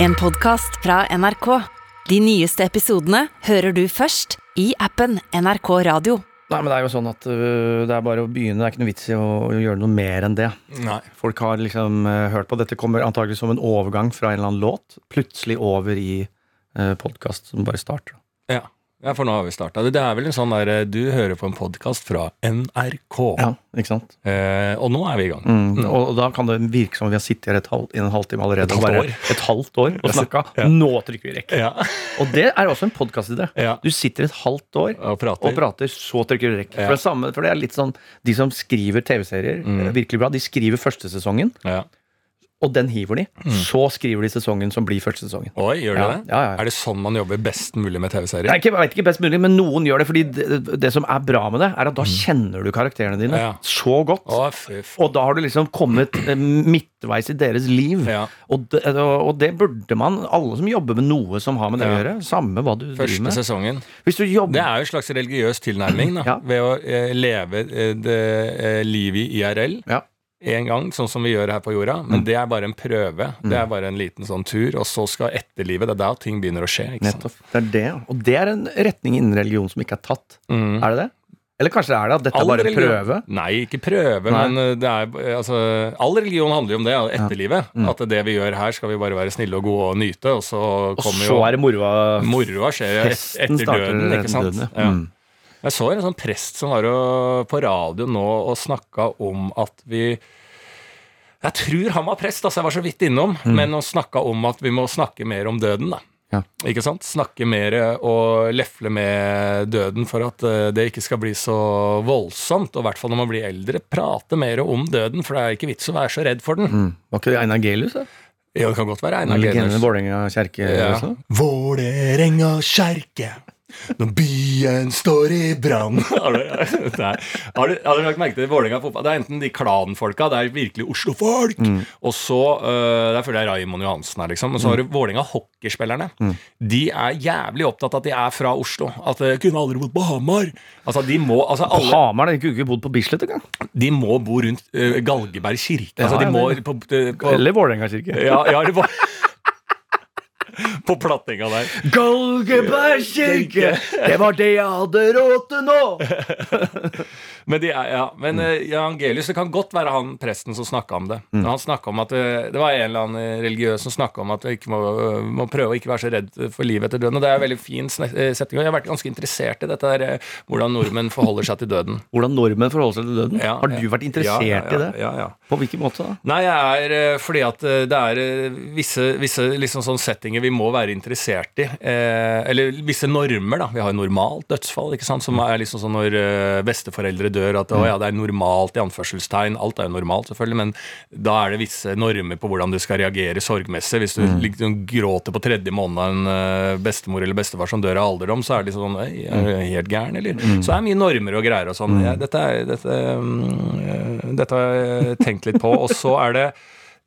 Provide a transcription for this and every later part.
En podkast fra NRK. De nyeste episodene hører du først i appen NRK Radio. Nei, men det er jo sånn at øh, det er bare å begynne. Det er ikke noe vits i å, å gjøre noe mer enn det. Nei. Folk har liksom øh, hørt på Dette kommer antagelig som en overgang fra en eller annen låt. Plutselig over i uh, podkast som bare starter. Ja. for nå har vi starta. Det er vel en sånn der Du hører på en podkast fra NRK. Ja, ikke sant? Eh, og nå er vi i gang. Mm. Og, og da kan det virke som om vi har sittet her halv, i en halvtime allerede. Et halvt og bare, år. Et halvt år og snakka. Ja. Nå trykker vi rekk. Ja. Og det er også en podkastidé. Ja. Du sitter et halvt år Og prater. og prater, så trykker du rekk. For, det samme, for det er litt sånn De som skriver TV-serier, Mm. eh, virkelig bra, de skriver første sesongen, Ja. Og den hiver de. Så skriver de sesongen som blir første sesongen. Oi, gjør de Ja, det? ja, ja. Er det sånn man jobber best mulig med TV-serier? jeg vet ikke best mulig, men noen gjør det. Fordi det, det som er bra med det, er at da kjenner du karakterene dine Mm. Så godt. Å. Og da har du liksom kommet eh, midtveis i deres liv. Ja. Og, det, og det burde man, alle som jobber med noe som har med det å gjøre, samme hva du driver Første med. sesongen. Hvis du jobber Det er jo en slags religiøs tilnærming da, ved å eh, leve eh, det, eh, livet i IRL ja. En gang, sånn som vi gjør her på jorda. Mm. Men det er bare en prøve. Det er bare en liten sånn tur, og så skal etterlivet Det er da ting begynner å skje. Nettopp. Det er det. Og det er en retning innen religion som ikke er tatt. Mm. Er det det? Eller kanskje det er det at dette All er bare religion- prøve? Nei, ikke prøve, Nei. men uh, det er altså, All religion handler jo om det, ja, etterlivet. Mm. At det vi gjør her, skal vi bare være snille og gode og nyte, og så Og kommer så jo er det moroa Moroa skjer etter døden, ikke sant? døden, ja. Ja. Mm. Jeg så en sånn prest som var på radio nå og snakka om at vi Jeg tror han var prest, altså jeg var så vidt innom, men han snakka om at vi må snakke mer om døden, da. Mm. Ja. Ikke sant? Snakke mer og lefle med døden for at eh, det ikke skal bli så voldsomt. Og i hvert fall når man blir eldre, prate mer om døden, for det er ikke vits å være så redd for den. Mm. Var ikke det Einar Gelius? da? Ja, det kan godt være Einar Gelius. Vålerenga kjerke Ja. Vålerenga kjerke, når byen står i brann Har du lagt merke til Vålerenga fotball? Det er enten de klanfolka, det er virkelig Oslo-folk, og så uh, Der føler jeg Raymond Johansen her, liksom. Og så har du Vålerenga hockeyspillerne. De er jævlig opptatt av at de er fra Oslo. At de kunne aldri bodd på Hamar. Altså, de må altså, På Hamar? De kunne ikke bodd på Bislett engang. de må bo rundt uh, Galgeberg kirke. Altså, de må på, på, Eller Vålerenga kirke. ja, ja, det var På plattinga der. Galgeberg kirke, det var det jeg hadde råd til nå! Men, de er, ja, men Mm. eh, Jan Gelius, det kan godt være han presten som snakka om det. Mm. Han om at eh, Det var en eller annen religiøs som snakka om at vi må, må prøve å ikke være så redd for livet etter døden. Og det er en veldig fin eh, setning. Jeg har vært ganske interessert i dette der, eh, hvordan nordmenn forholder seg til døden. Hvordan nordmenn forholder seg til døden. Ja, har du vært interessert Ja, ja, i det? Ja, ja. På hvilken måte da? Nei, jeg er eh, fordi at eh, det er eh, visse, visse liksom sånn settinger vi må være interessert i. Eh, eller visse normer, da. Vi har normalt dødsfall, ikke sant. Som er liksom sånn når eh, besteforeldre dør, at å ja, det er normalt i anførselstegn. Alt er jo normalt, selvfølgelig, men da er det visse normer på hvordan du skal reagere sorgmessig. Hvis du liksom gråter på tredje måned av en eh, bestemor eller bestefar som dør av alderdom, så er det liksom sånn «Øy, Er du helt gæren, eller? Så det er mye normer og greier og sånn. Ja, dette, er, dette, mm, eh, dette har jeg tenkt litt på. Og så er det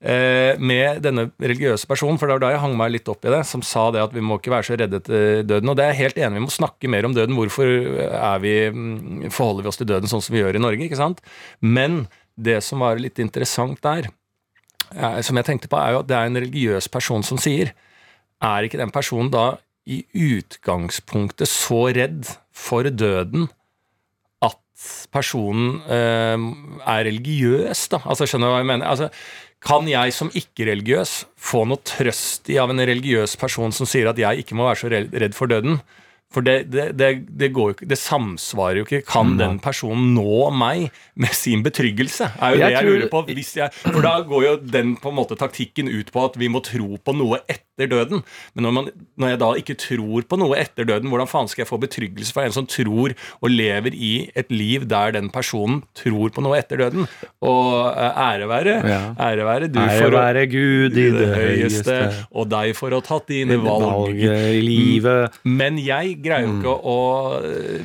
med denne religiøse personen, for det var da jeg hang meg litt opp i det, som sa det at vi må ikke være så redde til døden. Og det er jeg helt enig, vi må snakke mer om døden. Hvorfor er vi, mm, forholder vi oss til døden sånn som vi gjør i Norge? ikke sant? Men det som var litt interessant der, eh, som jeg tenkte på, er jo at det er en religiøs person som sier. Er ikke den personen da i utgangspunktet så redd for døden at personen eh, er religiøs, da? Altså, skjønner du hva jeg mener? Altså, kan jeg som ikke-religiøs få noe trøst i av en religiøs person som sier at jeg ikke må være så redd for døden? For det, det, det, det, går jo samsvarer jo ikke. Kan den personen nå meg med sin betryggelse? Er jo Jeg det jeg tror- lurer på. Hvis jeg, for da går jo den på en måte taktikken ut på at vi må tro på noe etter døden. Men når, man, når jeg da ikke tror på noe etter døden, hvordan faen skal jeg få betryggelse fra en som tror og lever i et liv der den personen tror på noe etter døden? Og eh, ære være, Ja. ære være du Ære for å være Gud i det høyeste, og deg for å ha tatt dine valg. valg i livet. Men jeg greier jo ikke å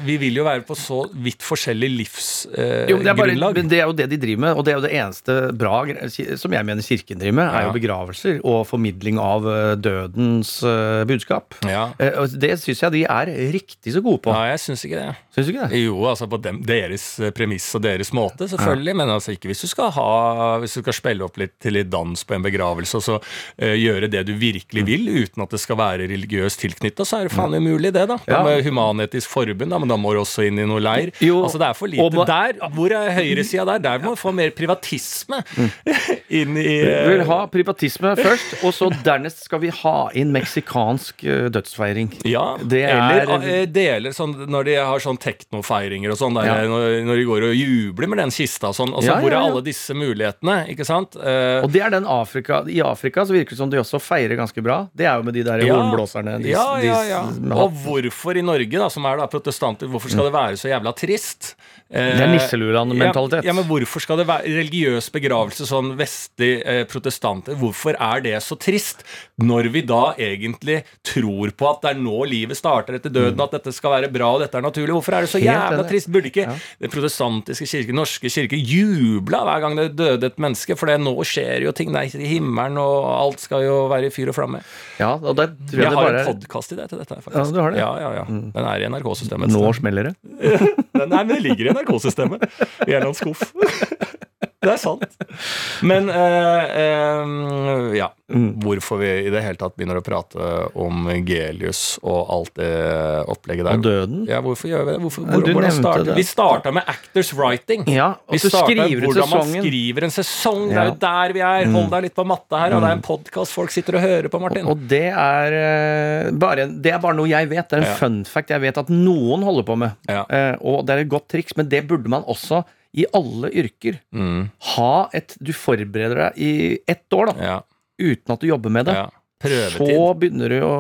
Vi vil jo være på så vidt forskjellig livsgrunnlag. Eh, men det, er jo det de driver med, og det er jo det eneste bra som jeg mener kirken driver med, er jo begravelser og formidling av eh, dødens eh, budskap. ja. Eh, Det syns jeg de er riktig så gode på. ja, jeg syns ikke det. Syns du ikke det? Jo, altså på dem, deres eh, premiss og deres måte, selvfølgelig. Men altså ikke hvis du skal ha Hvis du skal spille opp litt til litt dans på en begravelse, og så uh, gjøre det du virkelig Mm. vil, uten at det skal være religiøst tilknytta, så er det faen umulig, det, da. Ja. Med Human-Etisk Forbund, da, men da må du også inn i noe leir. Jo, altså Det er for lite der. Hvor er høyresida der? Der må du få mer privatisme inn i Vi eh, vil ha privatisme først, og så dernest skal vi ha inn meksikansk eh, dødsfeiring. Ja, Det er- eller uh, deler sånn når de har sånn teknofeiringer og sånn, der, Ja. når, når de går og jubler med den kista og sånn. Altså, Ja, Hvor er alle disse mulighetene? Ikke sant? Uh, Og det er den Afrika I Afrika så virker det som de også feirer ganske bra. Det er jo med de der hornblåserne. De, ja, ja, ja. Og hvorfor i Norge, da, som er da protestanter, hvorfor skal det være så jævla trist? Det er nisseluland-mentalitet. Ja, ja, men hvorfor skal det være religiøs begravelse, sånn vestlig eh, protestanter? Hvorfor er det så trist? Når vi da egentlig tror på at det er nå livet starter etter døden, at dette skal være bra og dette er naturlig. Hvorfor er det så Mm. Helt jævla trist? Burde ikke Ja. den protestantiske kirke, norske kirke, jubla hver gang det døde et menneske? For det nå skjer jo ting der i himmelen, og alt skal jo være i fyr og flamme. Ja, og det tror jeg, Jeg det har en podkast i det til dette, faktisk. Ja, du har det? Mm. Ja, ja, ja. Den er i NRK-systemet. Nå smeller det. Nei, men det ligger i NRK-systemet. I en eller annen skuff. Det er sant. Men uh, uh, ja. Mm. Hvorfor vi i det hele tatt begynner å prate om Gelius og alt det opplegget der. Og døden. Ja, hvorfor gjør vi det? Hvorfor, hvor, du nevnte starter? det. Vi starta med Actors Writing. Ja, og Vi starta ut hvordan man skriver en sesong. Det er Mm. jo der vi er. Hold deg litt på matta her. Og det er en podkast folk sitter og hører på, Martin. Og det er, eh, bare, det er bare noe jeg vet. Det er en Ja. fun fact jeg vet at noen holder på med. Ja. Uh, og det er et godt triks, men det burde man også i alle yrker. Mm, Ha et Du forbereder deg i ett år, da, ja, uten at du jobber med det. ja. Prøvetid. Så begynner du å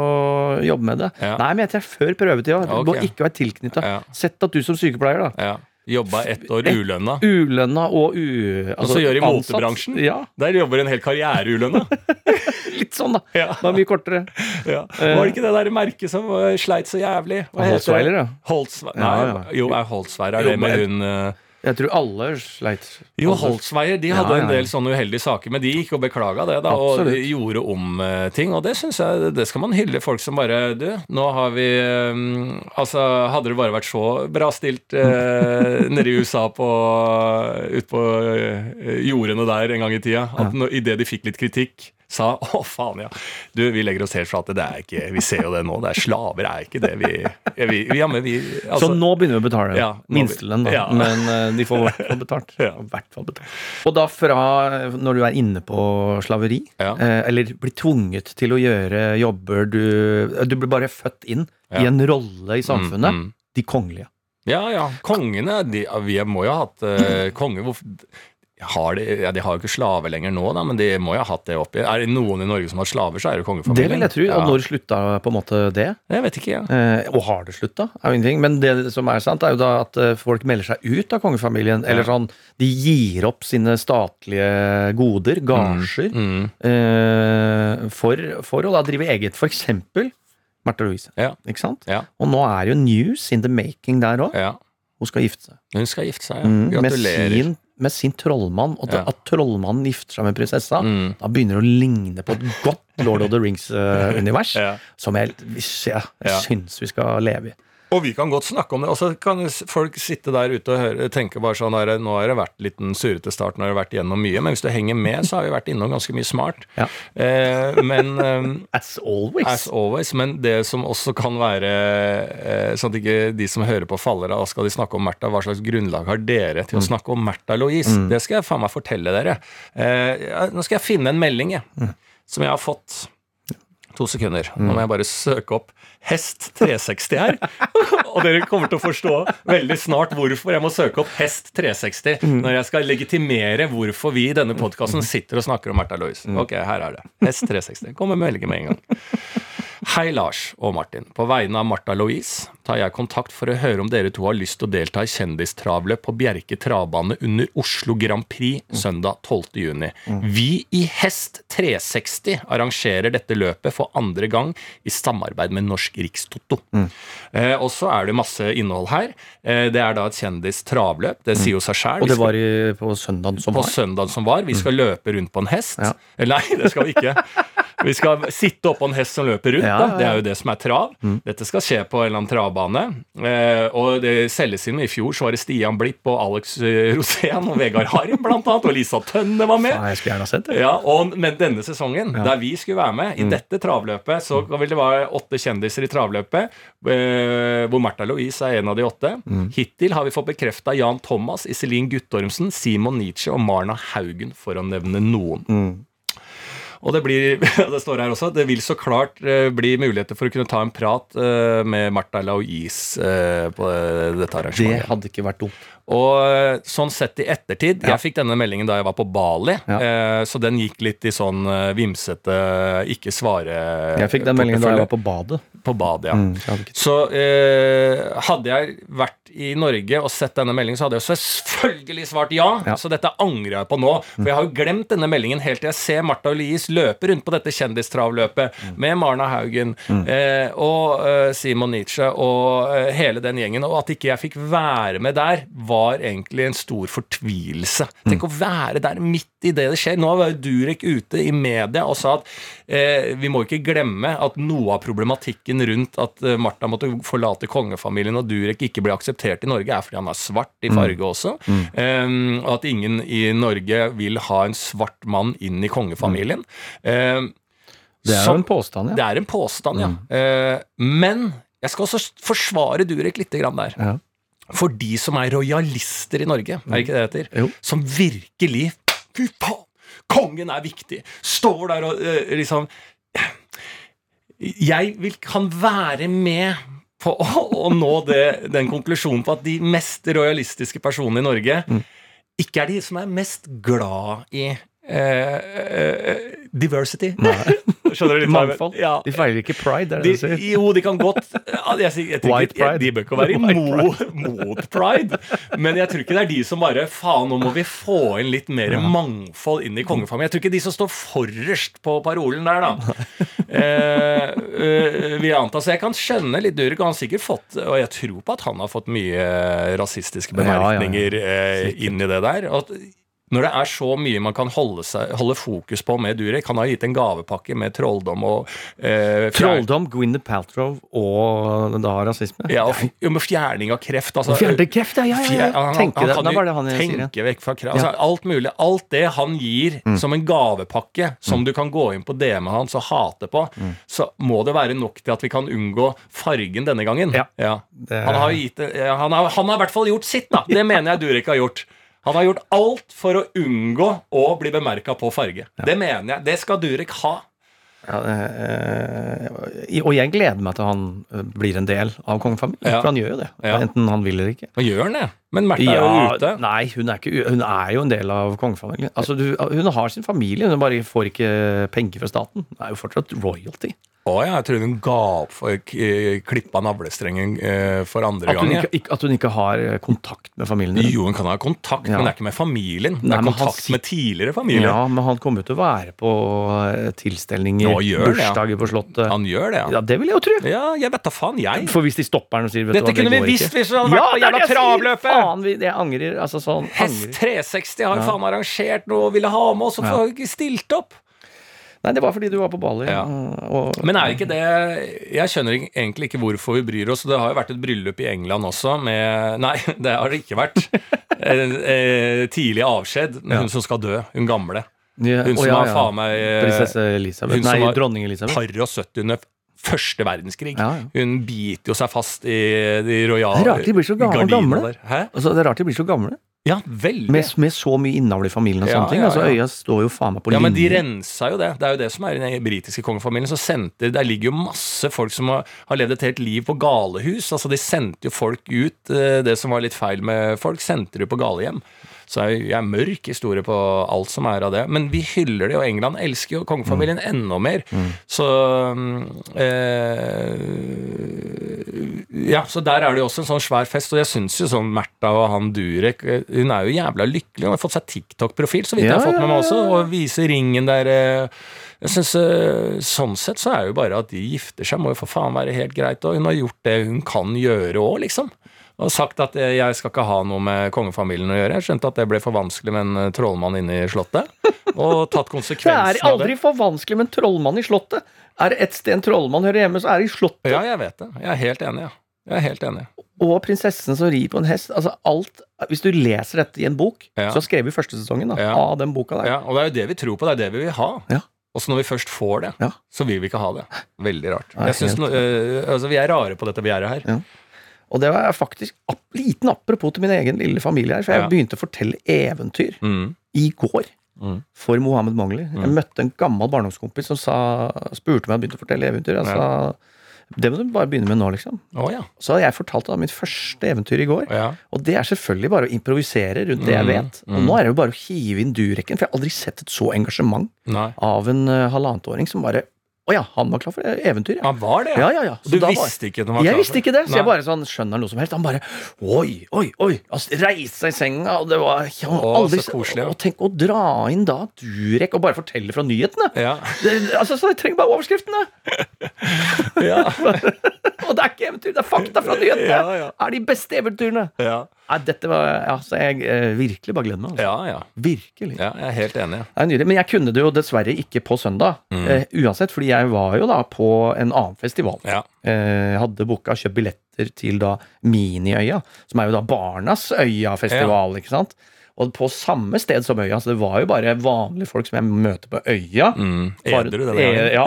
jobbe med det. Ja. Nei, men jeg tror før prøvetida. Du Ok. må ikke være tilknytta. Sett at du som sykepleier, da. Ja. Jobba ett år ulønna. Ulønna og u... Og så gjør i motebransjen. Ja, Der jobber en hel karriere ulønna. litt sånn, da. Ja. Det er mye kortere. Ja. Var det ikke det der merket som eh, sleit så jævlig? Hva? Holtzweiler, ja. Holtzweiler. Nei, jo, er Holtzweiler er det med hun eh, Jeg tror alle sleit. Jo, Altså, de de Ja, hadde ja, en del sånne uheldige saker, men de gikk og beklaga det, da, og Absolutt. gjorde om eh, ting. Og det syns jeg det skal man hylle folk som bare Du, nå har vi eh, Altså, hadde det bare vært så bra stilt eh, nede i USA på ute på eh, jordene der en gang i tida, at ja. idet de fikk litt kritikk sa å faen ja, du vi legger oss helt flate, det er ikke, vi ser jo det nå, det er slaver, er ikke det vi, vi, vi, ja, vi altså, så nå begynner vi å betale Ja, minstelønn, da. ja. Men eh, de får i hvert fall betalt. Ja. Betalt. Og da fra når du er inne på slaveri, Ja. eh, eller blir tvunget til å gjøre jobber du Du blir bare født inn i en rolle i samfunnet. Mm, mm. De kongelige. Ja, ja. Kongene de, Vi må jo ha hatt uh, konge har de, ja, de har jo ikke slaver lenger nå, da, men de må jo ha hatt det oppi. Er det noen i Norge som har slaver, så er det Det kongefamilien. vil jeg tro. Ja. Og når slutta på en måte det? Jeg vet ikke, ja. Eh, og har det slutta? Er jo ingenting. Men det som er sant, er jo da at eh, folk melder seg ut av kongefamilien. Eller sånn, de gir opp sine statlige goder, gasjer, Mm. eh, for, for å da drive eget. For eksempel Märtha Louise. Ja. Ikke sant? Ja. Og nå er jo news in the making der òg. Hun skal gifte seg. Hun skal gifte seg, ja. Gratulerer. med, sin, med sin trollmann. Og Ja. at trollmannen gifter seg med prinsessa, Mm. da begynner det å ligne på et godt Lord of the Rings-univers. Ja. Som jeg, jeg, jeg Ja. syns vi skal leve i. Og vi kan godt snakke om det. Og så kan folk sitte der ute og høre, tenke bare sånn her, Nå har det vært litt en surrete start, nå har det vært gjennom mye, men hvis du henger med, så har vi vært innom ganske mye smart. Ja. Eh, men eh, As always. As always, men det som også kan være eh, Sånn at ikke de som hører på, faller av. Skal de snakke om Märtha, hva slags grunnlag har dere til å snakke om Märtha Louise? Det skal jeg faen meg fortelle dere. Eh, nå skal jeg finne en melding, jeg, som jeg har fått. To sekunder. Nå må jeg bare søke opp Hest 360 her. Og dere kommer til å forstå veldig snart hvorfor jeg må søke opp Hest 360 når jeg skal legitimere hvorfor vi i denne podkasten sitter og snakker om Märtha Louise. Ok, her er det. Hest 360. Kommer med meldingen med en gang. Hei, Lars og Martin. På vegne av Martha Louise tar jeg kontakt for å høre om dere to har lyst til å delta i kjendistravløp på Bjerke travbane under Oslo Grand Prix søndag 12. juni. Vi i Hest 360 arrangerer dette løpet for andre gang i samarbeid med Norsk Rikstoto. Eh, og så er det masse innhold her. Eh, det er da et kjendistravløp. Det sier jo seg sjæl. Og det var i, på søndagen som På var. søndag som var. Vi skal løpe rundt på en hest. Ja. Nei, det skal vi ikke. Vi skal sitte oppå en hest som løper rundt. Da. Det er jo det som er trav. Dette skal skje på en eller annen travbane. Eh, og det selges inn. I fjor så var det Stian Blipp og Alex eh, Rosén og Vegard Harm blant annet. Og Lisa Tønne var med. Jeg skulle gjerne sett det. Ja, og, Men denne sesongen, der vi skulle være med, i dette travløpet, så vil det være åtte kjendiser i travløpet, eh, hvor Märtha Louise er en av de åtte. Hittil har vi fått bekrefta Jan Thomas, Iselin Guttormsen, Simon Nietzsche og Marna Haugen, for å nevne noen. Og det blir, det står her også, det vil så klart eh, bli muligheter for å kunne ta en prat eh, med Martha Louise eh, på dette arrangementet. Det hadde ikke vært dumt. Og sånn sett i ettertid Jeg fikk denne meldingen da jeg var på Bali, Ja. så den gikk litt i sånn vimsete ikke svare Jeg fikk den meldingen da jeg var på badet. På badet. Ja. Mm, så eh, hadde jeg vært i Norge og sett denne meldingen, så hadde jeg selvfølgelig svart ja. Ja. Så dette angrer jeg på nå. For jeg har jo glemt denne meldingen helt til jeg ser Martha Olies løpe rundt på dette kjendistravløpet med Marna Haugen eh, og eh, Simon Nietzsche og eh, hele den gjengen. Og at ikke jeg fikk være med der, var egentlig en stor fortvilelse. Tenk å være der midt i det det skjer. Nå var jo Durek ute i media og sa at eh, vi må ikke glemme at noe av problematikken rundt at eh, Martha måtte forlate kongefamilien og Durek ikke ble akseptert i Norge, er fordi han er svart i farge også. Um, og at ingen i Norge vil ha en svart mann inn i kongefamilien. Um, Det er jo en påstand, ja. det er en påstand, ja. Uh, men jeg skal også forsvare Durek litt grann der. Ja. For de som er rojalister i Norge, er ikke det det heter? Jo. Som virkelig Fy faen! Kongen er viktig! Står der og uh, liksom Jeg vil, kan være med på å, å nå det, den konklusjonen på at de mest rojalistiske personene i Norge ikke er de som er mest glad i eh, eh, diversity. Skjønner du litt? Mangfold. Ja. De feiler ikke pride, det er De, det du sier. jo, de kan godt jeg, jeg, jeg, White pride. De bør ikke være imot mot pride. Men jeg tror ikke det er de som bare Faen, nå må vi få inn litt mer mangfold inn i kongefamilien. Jeg tror ikke de som står forrest på parolen der, da. Eh, eh, vil jeg anta. Så jeg kan skjønne litt Durek, han har sikkert fått Og jeg tror på at han har fått mye rasistiske Ja, ja, ja. bemerkninger eh, inn i det der. Og at når det er så mye man kan holde, seg, holde fokus på med Durek Han har gitt en gavepakke med trolldom og eh, Trolldom, Gwyneth Paltrow og da rasisme. Ja, og med fjerning av kreft. Altså, Fjerne kreft, ja, ja, ja, ja. han- Tenke han det. kan jo han sier, tenke vekk fra kreft. Altså, alt mulig. Alt det han gir Mm. som en gavepakke, som du kan gå inn på DM-en hans og hate på, Mm. så må det være nok til at vi kan unngå fargen denne gangen. Ja. Det- Han har gitt ja, han har, han har i hvert fall gjort sitt, da. Det mener jeg Durek har gjort. Han har gjort alt for å unngå å bli bemerka på farge. Det mener jeg. Det skal Durek ha. Ja, eh, og jeg gleder meg til han eh, blir en del av kongefamilien. Ja. For han gjør jo det. Ja. Enten han vil eller ikke. Og gjør han det? Men Märtha er jo ute. nei, hun er, ikke, hun er jo en del av kongefamilien. Altså, hun har sin familie, hun bare får ikke penger fra staten. Hun er jo fortsatt royalty. Å ja, jeg trodde hun ga opp for k- klippa navlestrengen eh, for andre At hun, gang. ikke, at hun ikke har eh, kontakt med familien. din. Jo, hun kan ha kontakt, Ja. men det er ikke med familien. Det er kontakt sit- med tidligere familie. Ja, men han kommer jo til å være på eh, tilstelninger, bursdager ja. på Slottet. Han gjør det, ja. Ja, det vil jeg jo tro. Ja, jeg vet da faen, jeg. For hvis de stopper han og sier Dette hva, det kunne vi visst hvis vi hadde vært på jævla travløpet! Faen, jeg angrer. Altså sånn Hest angrer. 360 har faen arrangert noe og ville ha med oss, og får vi ikke stilt opp. Nei, det var fordi du var på Bali. Ja. Og, Men er ikke det Jeg skjønner egentlig ikke hvorfor vi bryr oss. Det har jo vært et bryllup i England også med Nei, det har det ikke vært. Eh, eh, tidlig avskjed med Ja. hun som skal dø. Hun gamle. Ja, Hun som ja, har faen meg eh, Prinsesse Elisabeth. hun Nei, dronning Elisabeth. par og 70 under første verdenskrig. Ja, ja. Hun biter jo seg fast i de rojale gardinene der. Hæ? Altså, det er rart de blir så gamle. Ja, veldig. Med, med så mye innavl i familien og Ja, sånne ting. ja, Altså. Øya står jo faen meg på Ja, men de linje. rensa jo det. Det er jo det som er i den britiske kongefamilien. Så sendte, Der ligger jo masse folk som har, har levd et helt liv på galehus. Altså De sendte jo folk ut. eh, Det som var litt feil med folk, sendte de på galehjem. Så jeg, jeg er mørk historie på alt som er av det. Men vi hyller det, og England elsker jo kongefamilien enda mer. Så mm, eh, Ja, så der er det jo også en sånn svær fest. Og jeg syns jo sånn Märtha og han Durek eh, Hun er jo jævla lykkelig. Hun har fått seg TikTok-profil, så vidt jeg har fått med meg også. Og viser ringen der. eh, Jeg synes, eh, Sånn sett så er jo bare at de gifter seg, må jo for faen være helt greit. Og hun har gjort det hun kan gjøre òg, liksom. Og sagt at eh, jeg skal ikke ha noe med kongefamilien å gjøre. Jeg skjønte at det ble for vanskelig med en eh, trollmann inne i slottet. Og tatt Det er konsekvensen av det. aldri for vanskelig med en trollmann i Slottet. Er det et sted en trollmann hører hjemme, så er det i Slottet. Ja, jeg vet det. Jeg er helt enig, ja. Jeg er helt enig. Og prinsessen som rir på en hest. Altså alt Hvis du leser dette i en bok, Ja. så skrev vi første sesongen da, Ja. av den boka der. Ja, og det er jo det vi tror på, det er det vi vil ha. Ja. Og så når vi først får det, så vil vi ikke ha det. Veldig rart. Nei, Jeg synes helt- no, øh, altså, Vi er rare på dette begjæret her. Og det var faktisk ap liten apropos til min egen lille familie her, for jeg Ja. begynte å fortelle eventyr Mm. i går. Mm. For Mohammed Mongli. Jeg møtte en gammel barndomskompis som sa, spurte meg jeg begynte å fortelle eventyr. Jeg sa det må du bare begynne med nå, liksom. Oh, ja. Så jeg fortalt da mitt første eventyr i går. ja. Og det er selvfølgelig bare å improvisere rundt det jeg Mm, vet. Og nå er det jo bare å hive inn durekken, for jeg har aldri sett et så engasjement Nei. av en uh, halvannetåring som bare Å ja, han var klar for eventyr, ja. Han var det, Ja, ja, ja. Du visste ikke at han var Jeg klar visste for ikke det, så jeg bare sånn skjønner noe som helst. Han bare Oi, oi, oi! Altså, reiste seg i senga, og det var jeg har Å, aldri, så koselig, ja. Og tenk å dra inn da Durek og bare fortelle fra nyhetene. Ja. Det, altså, så Jeg trenger bare overskriftene! Ja. Og det er ikke eventyr, det er fakta fra nyhetene! Ja, ja. Er de beste eventyrene! Ja. Nei, dette var altså, jeg eh, virkelig bare gleder meg. Altså. ja, ja. Virkelig. Ja, jeg er helt enig. Det er nydelig. Men jeg kunne det jo dessverre ikke på søndag. Mm. Eh, uansett, fordi jeg var jo da på en annen festival. Ja. Eh, hadde booka kjøpt billetter til da Miniøya, som er jo da Barnas Øya-festival, ikke sant? Og på samme sted som Øya, så det var jo bare vanlige folk som jeg møter på Øya. Mm. Edru denne gangen. Ja,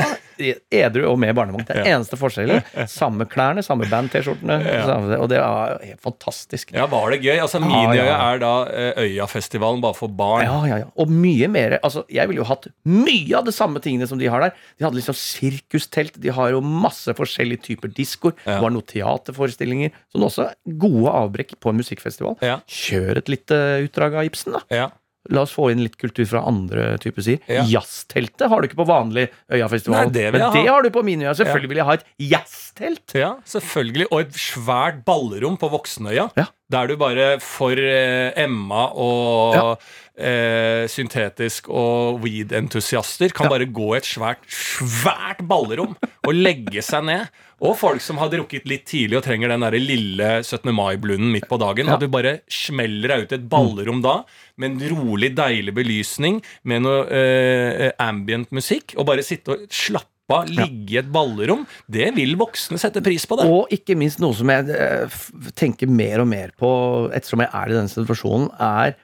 edru og med barnevogn. Det er Ja. eneste forskjellen. Samme klærne, samme band-T-skjortene. Ja. Og det var helt fantastisk. Ja, var det gøy? Altså, Miniøya ja. er da eh, Øyafestivalen bare for barn. Ja, ja, ja. Og mye mer. Altså, jeg ville jo hatt mye av de samme tingene som de har der. De hadde liksom sirkustelt. De har jo masse forskjellige typer diskoer. Det var noen teaterforestillinger. Sånn også gode avbrekk på en musikkfestival. Kjør et lite utdrag av Ibsen, da. Ja. La oss få inn litt kultur fra andre typer sider. Ja. Jazzteltet har du ikke på vanlig Øyafestival. Nei, det vil men ha. det har du på Miniøya. Selvfølgelig vil jeg ha et jazztelt. Ja, selvfølgelig. Og et svært ballrom på Voksenøya. Ja. Der du bare for eh, Emma og Ja. eh, syntetisk og weed-entusiaster kan Ja. bare gå i et svært, svært ballrom og legge seg ned. Og folk som har drukket litt tidlig og trenger den der lille 17. mai-blunden midt på dagen. Ja. At du bare smeller deg ut et ballrom da, med en rolig, deilig belysning, med noe eh, ambient musikk, og bare sitte og slappe ligge i et ballrom. Det vil voksne sette pris på. det Og ikke minst noe som jeg eh, tenker mer og mer på ettersom jeg er i denne situasjonen, er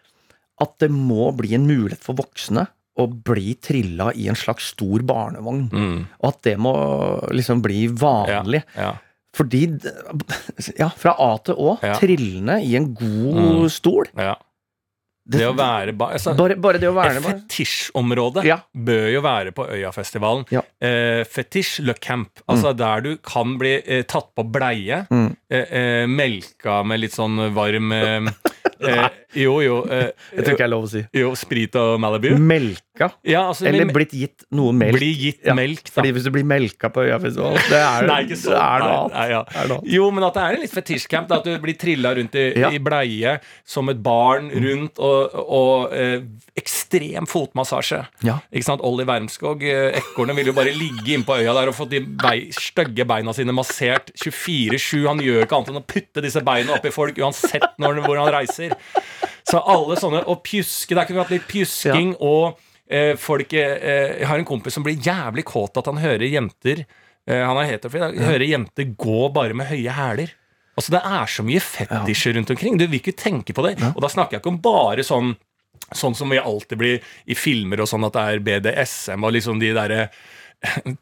at det må bli en mulighet for voksne å bli trilla i en slags stor barnevogn. Mm. Og at det må liksom bli vanlig. Ja. Fordi Ja, fra A til Å. Ja. Trillende i en god Mm. stol. ja. Det å være ba altså, bare, bare det å være Et bare. fetisjområde Ja. bør jo være på Øyafestivalen. Ja. Eh, fetisj le camp. Altså der du kan bli eh, tatt på bleie, Mm. eh, eh, melka med litt sånn varm eh, Jo, jo. Eh, Jeg tror ikke det er lov å si. jo, sprit og Malibu. Melka. Ja, altså Eller blitt gitt noe melk. bli gitt Ja, melk, da. Fordi hvis du blir melka på Øyafestivalen, det er, Nei, ikke sånn. er noe annet. nei, ja. Er noe annet. Jo, men at det er en litt fetisjcamp. At du blir trilla rundt i, Ja. i bleie som et barn rundt, og, og eh, ekstrem fotmassasje. Ja. Ikke sant? Olli Wermskog, eh, ekornet, vil jo bare ligge inne på øya der og få de bei, stygge beina sine massert 24-7. Han gjør ikke annet enn å putte disse beina oppi folk uansett når, hvor han reiser. Så alle sånne Og pjuske. Der kunne vi hatt litt pjusking og eh, folk eh, Jeg har en kompis som blir jævlig kåt at han hører jenter eh, Han er heterofil. Ja. Hører jenter gå bare med høye hæler. Altså Det er så mye fetisjer rundt omkring. Du vil ikke tenke på det. Og da snakker jeg ikke om bare sånn Sånn som vi alltid blir i filmer og sånn at det er BDSM og liksom de derre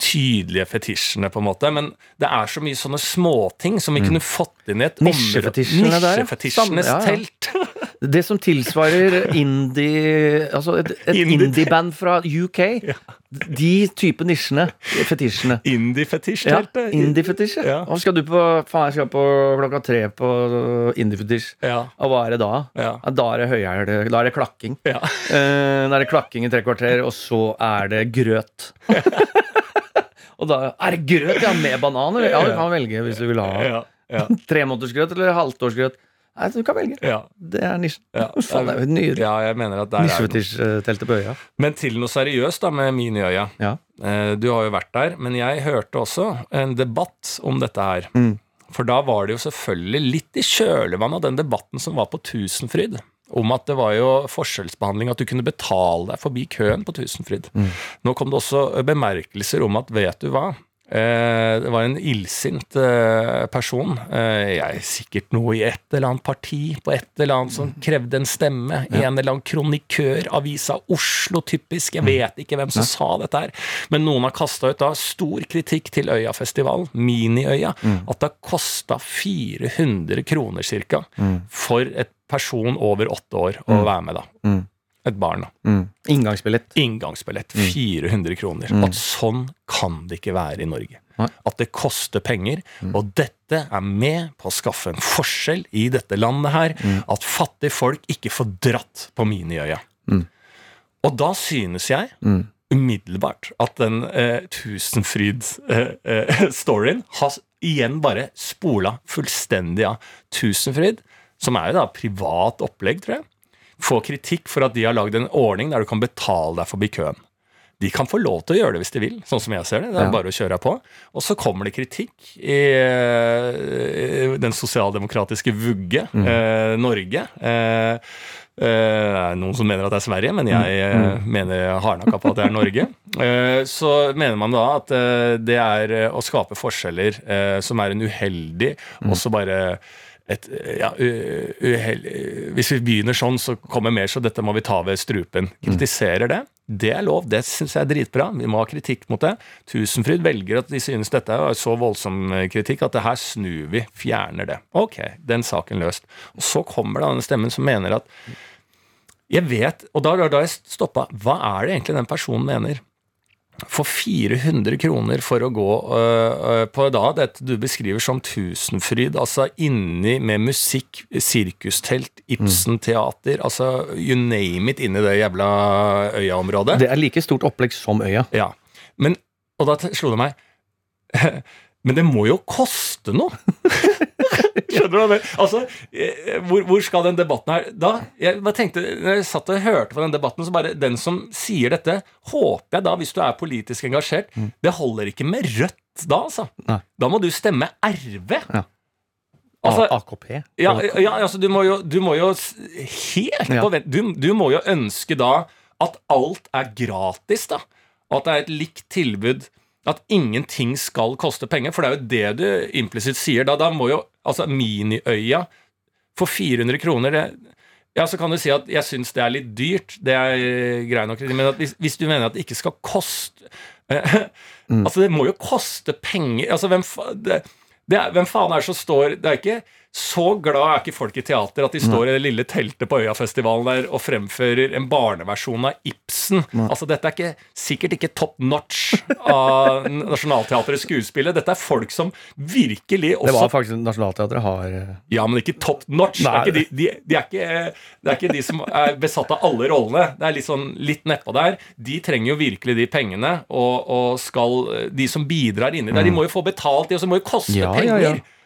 tydelige fetisjene, på en måte. Men det er så mye sånne småting som vi kunne fått inn i et Nisjefetisjene. Nisjefetisjenes ja. telt. Det som tilsvarer indie Altså et, et Indie- indie-band fra UK. De type nisjene. Fetisjene. Ja, Indie-fetisjteltet. indie-fetisj, Ja. Og skal du på Faen, jeg skal på klokka tre på indie-fetisj. Ja. Og hva er det da? Ja. Da er det høyhæl, da er det klakking. Ja. Eh, da er det klakking i tre kvarter, og så er det grøt. og da er det grøt, ja, med bananer? Ja, du kan velge hvis du vil ha Ja. Ja. tremånedersgrøt eller halvtårsgrøt. Nei, du kan velge. Ja. Det er nisjen. Ja. Faen, det er jo nydelig. ja, jeg mener at der er. Nisjefetisj-teltet på øya. Men til noe seriøst da med Miniøya. Ja. Eh, Du har jo vært der, men jeg hørte også en debatt om dette her. Mm. For da var det jo selvfølgelig litt i kjølvannet av den debatten som var på Tusenfryd. Om at det var jo forskjellsbehandling, at du kunne betale deg forbi køen på Tusenfryd. Nå kom det også bemerkelser om at vet du hva, det var en illsint eh, person. Eh, jeg er sikkert noe i et eller annet parti på et eller annet som krevde en stemme. Ja. En eller annen kronikør, avisa Oslo, typisk. Jeg vet ikke hvem som ja. sa dette her. Men noen har kasta ut da stor kritikk til Øyafestivalen, Miniøya, mm. at det har kosta 400 kroner ca. Mm. for et person over åtte år å mm. være med, da. Mm et barn. Mm. Inngangsbillett. Inngangsbillett. 400 mm. kroner. Mm. At sånn kan det ikke være i Norge. Nei. At det koster penger. Mm. Og dette er med på å skaffe en forskjell i dette landet her. Mm. At fattige folk ikke får dratt på Miniøya. Mm. Og da synes jeg umiddelbart at den eh, Tusenfryd-storyen eh, eh, har igjen bare spola fullstendig av. Tusenfryd, som er jo da privat opplegg, tror jeg få kritikk for at de har lagd en ordning der du kan betale deg forbi køen. De kan få lov til å gjøre det hvis de vil, sånn som jeg ser det. Det er ja. bare å kjøre på. Og så kommer det kritikk i, i den sosialdemokratiske vugge, mm. eh, Norge. Eh, eh, er noen som mener at det er Sverige, men jeg. Eh, mm. mener hardnakka på at det er Norge. Uh, så mener man da at det er å skape forskjeller som er en uheldig, mm. og så bare et ja, uhell, Hvis vi begynner sånn, så kommer mer, så dette må vi ta ved strupen. Kritiserer det. Det er lov. Det syns jeg er dritbra. Vi må ha kritikk mot det. Tusenfryd velger at de synes dette er så voldsom kritikk at det her snur vi, fjerner det. Ok, den saken løst. Og så kommer da den stemmen som mener at Jeg vet, og da, da jeg stoppa, hva er det egentlig den personen mener? For 400 kroner for å gå uh, på da dette du beskriver som Tusenfryd, altså inni med musikk, sirkustelt, Ibsen-teater, mm. altså you name it inni det jævla Øya-området. Det er like stort opplegg som Øya. Ja. Men, og da slo det meg Men det må jo koste noe! Skjønner du hva? Altså, eh, hvor, hvor, skal den debatten her Da, jeg bare tenkte, når jeg satt og hørte på den debatten, så bare Den som sier dette, håper jeg da, hvis du er politisk engasjert mm. Det holder ikke med Rødt da, altså. Nei. Da må du stemme RV. Ja. Altså, AKP? Ja, ja, altså du må jo, du må jo helt på vent du, du, må jo ønske da at alt er gratis, da. Og at det er et likt tilbud at ingenting skal koste penger, for det er jo det du implisitt sier. Da, da må jo altså Miniøya for 400 kroner det, ja, Så kan du si at jeg syns det er litt dyrt, det er greit nok, men hvis, hvis, du mener at det ikke skal koste mm. Altså, det må jo koste penger. Altså, hvem, det, det er, hvem faen er det som står Det er ikke så glad er ikke folk i teater at de står i det lille teltet på Øyafestivalen der og fremfører en barneversjon av Ibsen. Altså Dette er ikke, sikkert ikke top notch av Nationaltheatrets skuespillet. Dette er folk som virkelig også Det var faktisk Nationaltheatret har eh, Ja, men ikke top notch. Det er ikke de, de, de, er ikke, det er ikke de som er besatt av alle rollene. Det er litt sånn litt nedpå der. De trenger jo virkelig de pengene, og, og skal De som bidrar inni der, de mm. må jo få betalt, de, og så må jo koste ja, penger. Ja, ja.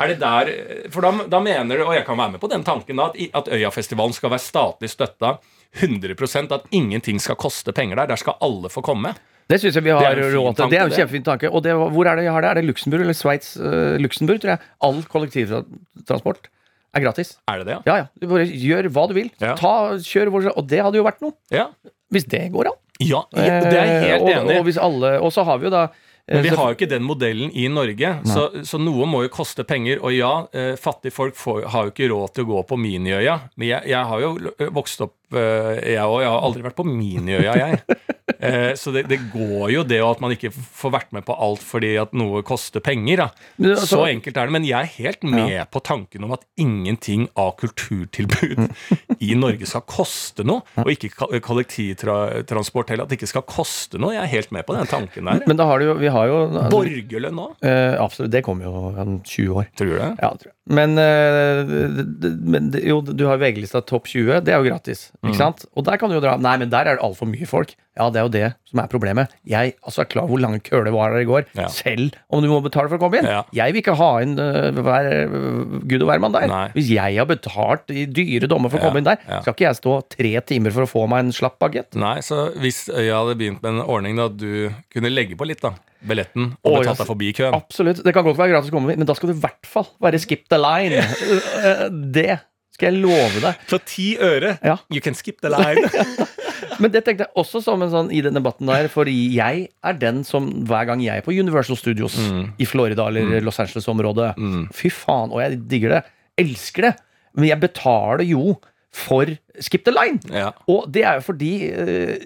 Er det der For da, da, mener du, og jeg kan være med på den tanken, da, at, at Øyafestivalen skal være statlig støtta 100% at ingenting skal koste penger der. Der skal alle få komme. Det syns jeg vi har råd til. Det er en kjempefin tanke. Og det, hvor er det vi har det? Er det Luxembourg eller Sveits? Uh, Luxembourg, tror jeg. All kollektivtransport er gratis. Er det det, ja? Ja, ja. Du bare gjør hva du vil. Ja. Ta, kjør hvor Og det hadde jo vært noe. Ja. Hvis det går an. Ja, det er jeg helt enig i. Og, og, og så har vi jo da men vi har jo ikke den modellen i Norge, så, så, noe må jo koste penger. Og ja, eh, fattige folk får, har jo ikke råd til å gå på Miniøya. Men jeg, jeg har jo vokst opp, eh, jeg òg. Jeg har aldri vært på Miniøya, jeg. Eh, så det, det, går jo det at man ikke får vært med på alt fordi at noe koster penger. Da. Altså, så enkelt er det. Men jeg er helt med ja. på tanken om at ingenting av kulturtilbud i Norge skal koste noe. Og ikke kollektivtransport heller. At det ikke skal koste noe. Jeg er helt med på den tanken der. Men da har du jo, vi har jo Borgerlønn òg? Eh, absolutt. Det kommer jo om 20 år. Tror du det? Ja, tror jeg. Men, eh, men, jo, du har VG-lista topp 20. Det er jo gratis. Ikke mm. sant? Og der kan du jo dra Nei, men der er det altfor mye folk. Ja, det er jo det som er problemet. Jeg altså, er klar over hvor lange det var der i går. Ja. Selv om du må betale for å komme inn. Ja. Jeg vil ikke ha inn uh, hver, uh, gud og hvermann der. Nei. Hvis jeg har betalt i dyre dommer for å komme inn der, skal ikke jeg stå tre timer for å få meg en slapp bagett. Nei, så hvis jeg hadde begynt med en ordning da du kunne legge på litt, da billetten og betalt deg forbi køen. Absolutt. Det kan godt være gratis å komme, men da skal du i hvert fall være skip the line. Eh, Det skal jeg love deg. For ti øre! Ja. You can skip the line. Men det tenkte jeg også som en sånn i den debatten der, fordi jeg er den som hver gang jeg er på Universal Studios i Florida eller Los Angeles-området Fy faen, og jeg digger det. Elsker det. Men jeg betaler jo for Skip the Line. ja. Og det er jo fordi eh,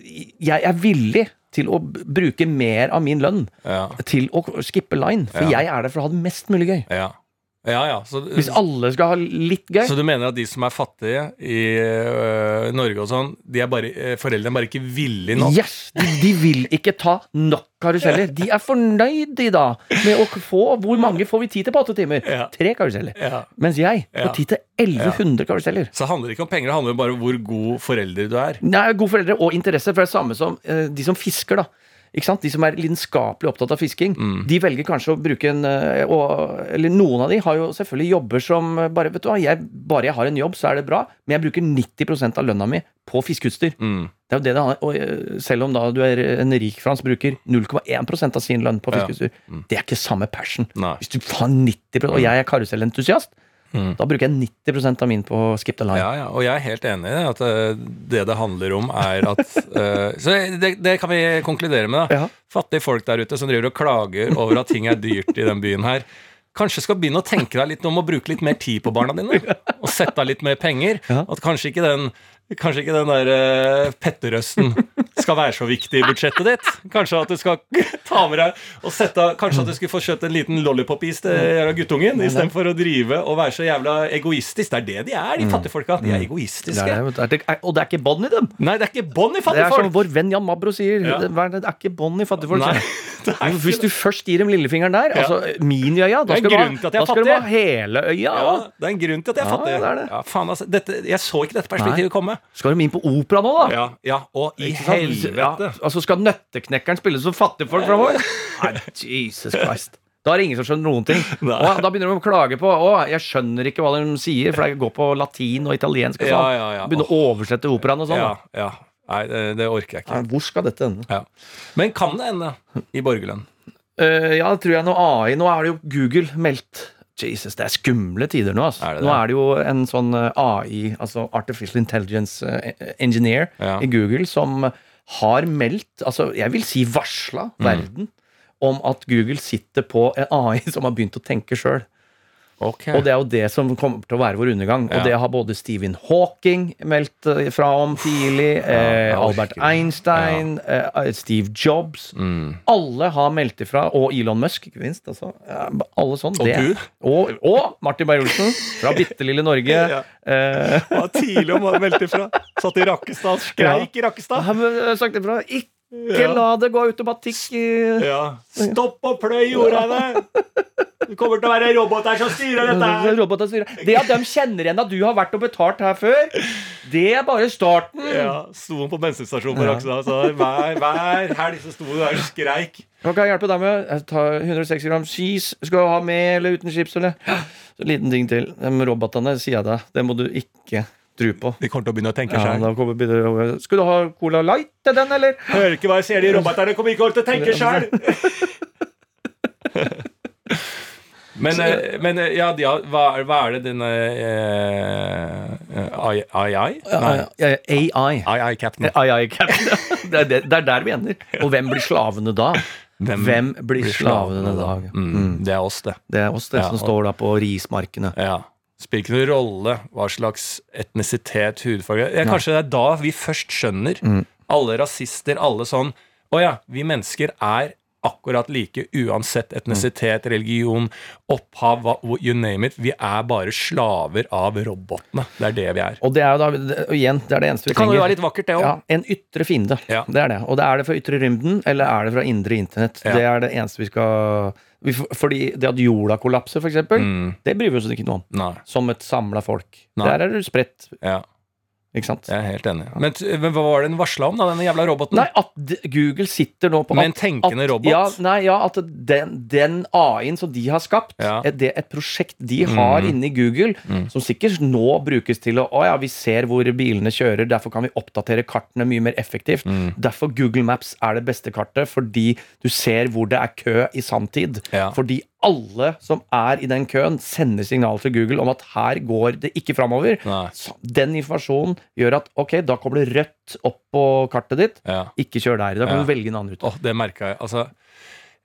jeg er villig til å bruke mer av min lønn Ja. til å skippe line. For Ja. jeg er der for å ha det mest mulig gøy. ja. Ja, ja. Så, Hvis alle skal ha litt gøy så du mener at de som er fattige i øh, Norge og sånn, de er bare, øh, foreldrene er bare ikke villige nok? Yes! De, de vil ikke ta nok karuseller. De er fornøyd de da med å få Hvor mange får vi tid til på åtte timer? Ja. Tre karuseller. Ja. Mens jeg får tid til 1100 karuseller. Så det handler ikke om penger, det handler bare om hvor god forelder du er. Nei, god foreldre og interesse, for det er samme som øh, de som fisker. da ikke sant? De som er lidenskapelig opptatt av fisking, Mm. de velger kanskje å bruke en eh, og, Eller noen av de har jo selvfølgelig jobber som eh, bare Vet du hva, jeg, bare jeg har en jobb, så er det bra, men jeg bruker 90% av lønna mi på fiskeutstyr. Mm. Det er jo det det handler Og eh, selv om da du er en rik Frans bruker 0,1% av sin lønn på Ja. mm. det er ikke samme passion. Nei. Hvis du har 90 Og jeg er karusellentusiast, Mm. da bruker jeg 90% av min på Skip the Line. Ja, ja, og jeg er helt enig i det. At øh, det det handler om, er at uh, Så det, det kan vi konkludere med, da. Ja. Fattige folk der ute som driver og klager over at ting er dyrt i den byen her. Kanskje skal begynne å tenke deg litt om å bruke litt mer tid på barna dine. Og sette av litt mer penger. At kanskje ikke den Kanskje ikke den der uh, petterøsten skal være så viktig i budsjettet ditt. Kanskje at du skal ta med deg og sette Kanskje at du skulle få kjøpt en liten lollipop-is til jævla guttungen istedenfor å drive og være så jævla egoistisk. Det er det de er, de fattige folka. De er Det egoistiske. er, det, det er, og det er ikke bånd i dem! Nei, det er ikke bånd i Det er som vår venn Jan Mabro sier. Ja. Det, er- ikke bånd i fattigfolk. Nei, det Hvis du først gir dem lillefingeren der, Ja. altså min øya, da skal, du ha, skal du hele øya. Ja, det er en grunn til at jeg er Ja, fattig. det er det. Ja, faen, altså, dette, jeg så ikke dette perspektivet komme. Skal de inn på opera nå, da? Ja, ja, og i helvete. Altså Skal Nøtteknekkeren spille som fattigfolk framover? Nei, Jesus Christ. Da er det ingen som skjønner noen ting. Og da begynner de å klage på Å, jeg skjønner ikke hva de sier, for det går på latin og italiensk og Ja, sånn. ja, ja. Begynner å oversette operaen og sånn. Ja, ja. Nei, det, det orker jeg ikke. Nei, Hvor skal dette ende? Ja. Men kan det ende i borgerlønn? Uh, ja, det tror jeg noe AI Nå er det jo Google meldt Jesus, det er skumle tider nå. Altså. Er det det? Nå er det jo en sånn eh, AI, altså Artificial Intelligence eh, Engineer Ja. i Google, som har meldt, altså jeg vil si varsla Mm. verden om at Google sitter på en AI som har begynt å tenke sjøl. Ok. Og det er jo det som kommer til å være vår undergang. Ja. Og det har både Stephen Hawking meldt eh, fra om tidlig, eh, Albert Einstein, ja. Eh, Steve Jobs. Mm. Alle har meldt ifra, og Elon Musk, ikke minst. Altså. Alle sånn. Og det. du? Og, og Martin Beyer-Olsen fra bitte lille Norge. Ja. eh, var tidlig om å melde ifra. Satt i Rakkestad, skreik i Rakkestad. sagt ifra. Ikke Ja. la det gå automatikk Ja. Stopp og pløy jorda det! Kommer til å være roboter som styrer dette her. Styrer. Det at de kjenner igjen at du har vært og betalt her før, det er bare starten. Ja, Sto han på bensinstasjonen Ja. Så hver, hver helg så sto der og skreik. Hva kan jeg hjelpe deg med? Jeg tar 160 gram cheese. Skal du ha med eller uten chips, eller? Så en liten ting til. De robotene, sier jeg deg, det må du ikke tro på. De kommer til å begynne å tenke sjøl. kommer du ha Cola Light til den, eller? Hører ikke hva jeg sier, de roboterne kommer ikke til å tenke sjøl! Men, eh, men eh, ja, ja hva, hva er det denne eh, AI? AI? Nei, AI. AI Captain. AI Captain. Det er, det, er der vi ender. Og hvem blir slavene da? Hvem blir slavene da? Mm, det er oss, det. Det er oss det Ja, som og- står da på rismarkene. Ja. Spiller ikke noen rolle hva slags etnisitet, hudfarge ja, Kanskje det er da vi først skjønner, alle rasister, alle sånn Å ja, vi mennesker er akkurat like uansett etnisitet, religion, opphav, hva- you name it. Vi er bare slaver av robotene. Det er det vi er. Og det er jo da, det, og igjen, det er det eneste vi trenger. Det kan jo være litt vakkert, det òg. Ja, en ytre fiende. Ja. Det er det. Og det er det fra ytre rymden, eller er det fra indre internett? Ja. Det er det eneste vi skal Fordi det at jorda kollapser, eksempel, Mm, det bryr vi oss ikke noe om. nei. Som et samla folk. Nei. Der er du spredt. Ja. Ikke sant? Jeg er helt enig. Men, men hva var det den varsla om, da, denne jævla roboten? Nei, at Google sitter nå på Med en tenkende at, robot? Ja, nei, ja, at den, den AI-en som de har skapt, Ja. det et prosjekt de har mm. inni Google, som sikkert nå brukes til å Å ja, vi ser hvor bilene kjører, derfor kan vi oppdatere kartene mye mer effektivt. Mm. Derfor Google Maps er det beste kartet, fordi du ser hvor det er kø i sanntid. Ja. Fordi alle som er i den køen, sender signal til Google om at her går det ikke framover. Den informasjonen gjør at ok, da kommer det rødt opp på kartet ditt. Ja. Ikke kjør der. Da kan Ja. du velge en annen rute. Oh, det merka jeg. Altså,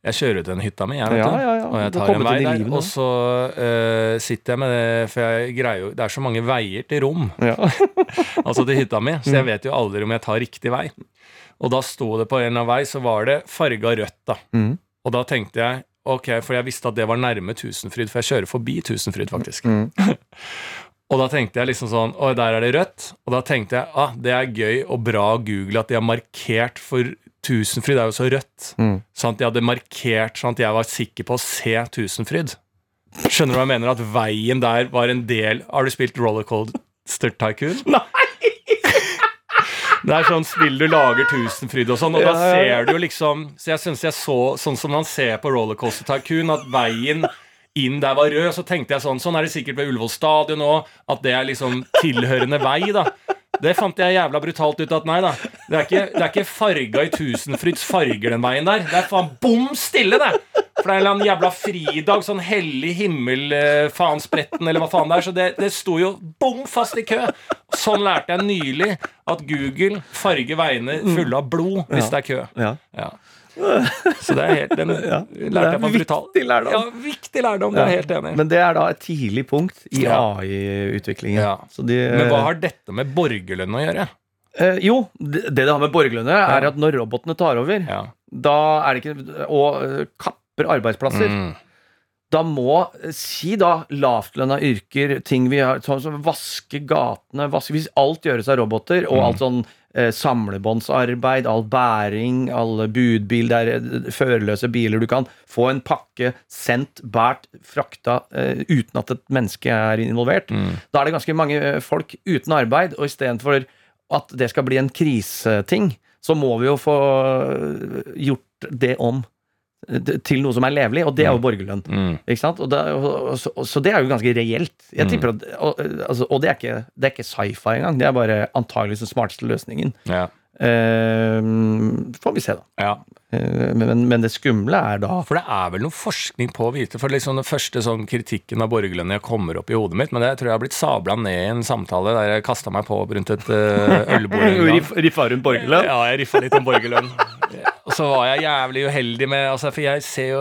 jeg kjører ut den hytta mi, jeg, vet Ja, du. ja, ja. Og jeg tar en vei der, livet og så uh, sitter jeg med det, for jeg greier jo Det er så mange veier til rom, Ja. altså til hytta mi, Mm. så jeg vet jo aldri om jeg tar riktig vei. Og da sto det på en av vei, så var det farga rødt, da. Mm. Og da tenkte jeg Ok, for jeg visste at det var nærme Tusenfryd, for jeg kjører forbi Tusenfryd, faktisk. Mm. og da tenkte jeg liksom sånn Oi, der er det rødt. Og da tenkte jeg ah, det er gøy og bra å Google at de har markert for Tusenfryd er jo så rødt. Mm. Sånn at de hadde markert sånn at jeg var sikker på å se Tusenfryd. Skjønner du hva jeg mener? At veien der var en del Har du spilt Rollercoaster Tycoon? Nei! Det er sånn spill du lager Tusenfryd og sånn, og da Ja, ser du jo liksom Så jeg syns jeg så sånn som man ser på Rollercoaster Tycoon, at veien inn der var rød, så tenkte jeg sånn Sånn er det sikkert ved Ullevål stadion òg, at det er liksom tilhørende vei, da. Det fant jeg jævla brutalt ut at nei da. Det er ikke, det er ikke farga i Tusenfryds farger den veien der. Det er faen bom stille, det! For det er en eller annen jævla fridag, sånn hellig himmel, eh, faen spretten, eller hva faen det er. Så det, det sto jo bom fast i kø. Sånn lærte jeg nylig at Google farger veiene fulle av blod hvis det er kø. Ja. Ja. Så det er helt Den lærte jeg meg brutal. viktig lærdom. Ja, viktig lærdom. Det er helt enig. Men det er da et tidlig punkt i AI-utviklingen. Ja. Men hva har dette med borgerlønn å gjøre? eh, Jo, det det har med borgerlønn å gjøre, er at når robotene tar over, Ja. da er det ikke Og eh, kapper arbeidsplasser. Mm. Da må eh, Si da lavtlønna yrker, ting vi har Sånn som vaske gatene vaske, Hvis alt gjøres av roboter, og alt sånn samlebåndsarbeid, all bæring, alle budbil, det er eh, førerløse biler Du kan få en pakke sendt, båret, frakta eh, uten at et menneske er involvert. Mm. Da er det ganske mange eh, folk uten arbeid, og istedenfor at det skal bli en kriseting, så må vi jo få eh, gjort det om eh, til noe som er levelig, og det er jo borgerlønn. Mm. Ikke sant? Og det, og, så, så det er jo ganske reelt. Jeg tipper at, og, altså, og det er ikke, det er ikke sci-fi engang. Det er bare antageligvis den smarteste løsningen. Ja. Eh, får vi se, da. ja. Eh, men, men det skumle er da For det er vel noe forskning på å vite For liksom den første sånn kritikken av borgerlønn jeg kommer opp i hodet mitt, men det tror jeg har blitt sabla ned i en samtale der jeg kasta meg på rundt et uh, ølbord. Riffa rundt borgerlønn? Ja, jeg riffa litt om borgerlønn. Og så var jeg jævlig uheldig med altså, For jeg ser jo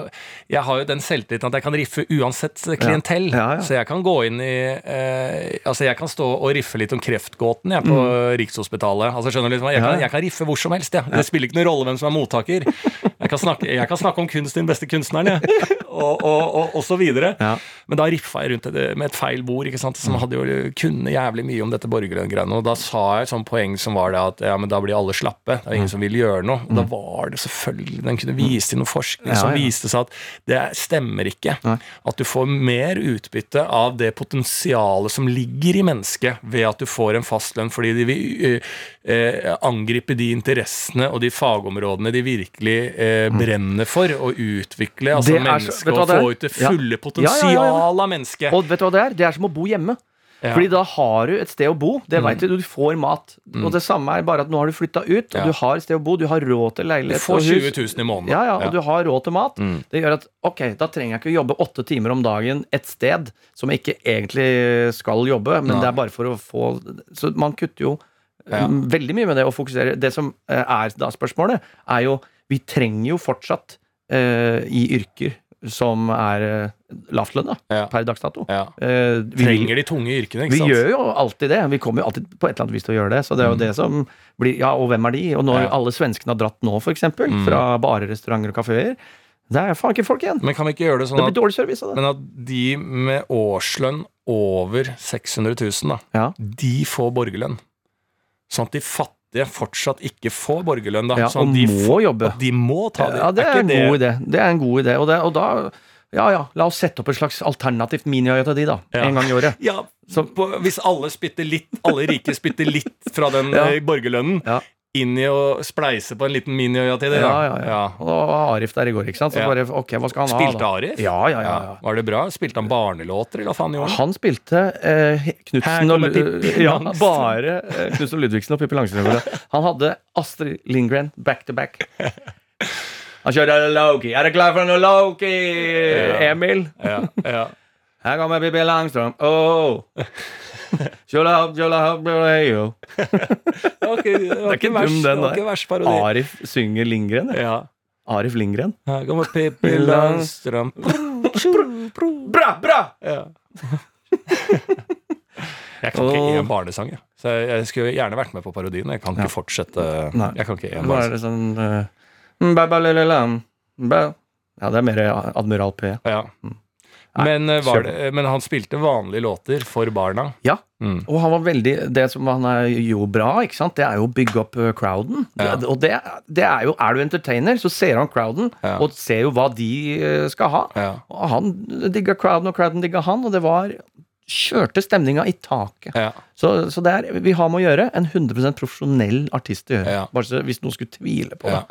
Jeg har jo den selvtilliten at jeg kan riffe uansett klientell. Ja, ja. Så jeg kan gå inn i eh, Altså, jeg kan stå og riffe litt om kreftgåten jeg, på Rikshospitalet. Altså, skjønner du liksom, jeg, Mm. Kan, jeg kan riffe hvor som helst. Jeg. Det spiller ikke noen rolle hvem som er mottaker. Jeg kan snakke, jeg kan snakke om kunst til den beste kunstneren, jeg. Og, og, og, og så videre. Ja. Men da riffa jeg rundt det med et feil bord, ikke sant? som hadde jo kunne jævlig mye om dette borgerlønngreiene. Og da sa jeg et sånt poeng som var det at ja, men da blir alle slappe. Det er ingen som vil gjøre noe. Og da var det selvfølgelig Den kunne vise til noe forskning som viste seg at det stemmer ikke. At du får mer utbytte av det potensialet som ligger i mennesket, ved at du får en fastlønn fordi de vil eh, angripe de interessene og de fagområdene de virkelig eh, brenner for å utvikle. Altså Mm. Vet du er? få ut det Ja. fulle Ja, ja, ja, ja. potensialet av mennesket. Og vet du hva det er? Det er som å bo hjemme. Ja. Fordi da har du et sted å bo. Det vet du, du får mat. Og det samme er bare at nå har du flytta ut, og Ja. du har et sted å bo. Du har råd til Du leilighet får og hus. 20 000 i måneden. Ja, ja, og du har råd til mat. Mm. Det gjør at ok, da trenger jeg ikke jobbe åtte timer om dagen et sted som jeg ikke egentlig skal jobbe, men Nei. det er bare for å få Så man kutter jo Ja. mm, veldig mye med det å fokusere. Det som eh, er da spørsmålet, er jo Vi trenger jo fortsatt uh, i yrker som er eh, lavtlønna Ja. per dags dato. Ja. Eh, vi, Trenger de tunge yrkene, ikke vi sant? gjør jo alltid det. Vi kommer jo alltid på et eller annet vis til å gjøre det. Så det er jo det som blir Ja, og hvem er de? Og når Mm. Ja. alle svenskene har dratt nå, eksempel, Mm. fra barer, restauranter og kafeer, det er faen ikke folk igjen. Men kan vi ikke gjøre det Det sånn blir at, dårlig service det. men at de med årslønn over 600 000, da, Ja. de får borgerlønn? Sånn at de fattige fortsatt ikke får borgerlønn, da. Ja, sånn og de må får- jobbe. Og de må ta det. Ja, det er, ikke en god idé. Det er en god idé. Og, det, og da Ja ja, la oss sette opp et slags alternativt de, da. Ja. En gang i året. Ja, på, Hvis alle spytter litt, alle rike spytter litt fra den Ja. eh, borgerlønnen Ja. Inn i å spleise på en liten miniøya til det, Ja, ja, ja, ja. Og da var Arif der i går, ikke sant. Så bare, ok, hva skal han Spilte ha? da? Arif? Ja, ja, ja. ja. Var det bra? Spilte han barnelåter, eller hva faen gjorde han? Han spilte eh, Knutsen og Ja, bare eh, Knutsen og Ludvigsen og Pippi Langstrømpe. Han hadde Astrid Lindgren back to back. Han kjørte Loki. Er du klar for noe Loki, Emil? Ja, ja. Her kommer Pippi Langstrøm. Oh. Jola jola hopp, kjola hei, yo. Det var ikke, dum, den der. Arif synger Lindgren. Ja. Arif Lindgren. Her kommer Pippi Langstrøm. Bra, bra! Ja. Jeg kan ikke én barnesang, jeg. Så jeg, skulle gjerne vært med på parodien. Jeg kan ikke fortsette. Jeg kan ikke én er barnesang. sånn uh. Ja, det er mer Admiral P. Ja. Men, eh, var det, men han spilte vanlige låter for barna. Ja. Mm. Og han var veldig Det som han jo bra, ikke sant? det er jo å bygge opp uh, crowden. Ja. Det, og det, det er jo Er du entertainer, så ser han crowden, Ja. og ser jo hva de skal ha. Ja. Og han digga crowden, og crowden digga han, og det var Kjørte stemninga i taket. Ja. Så, så det er vi har med å gjøre en 100 profesjonell artist å gjøre. Ja. Bare så hvis noen skulle tvile på Ja.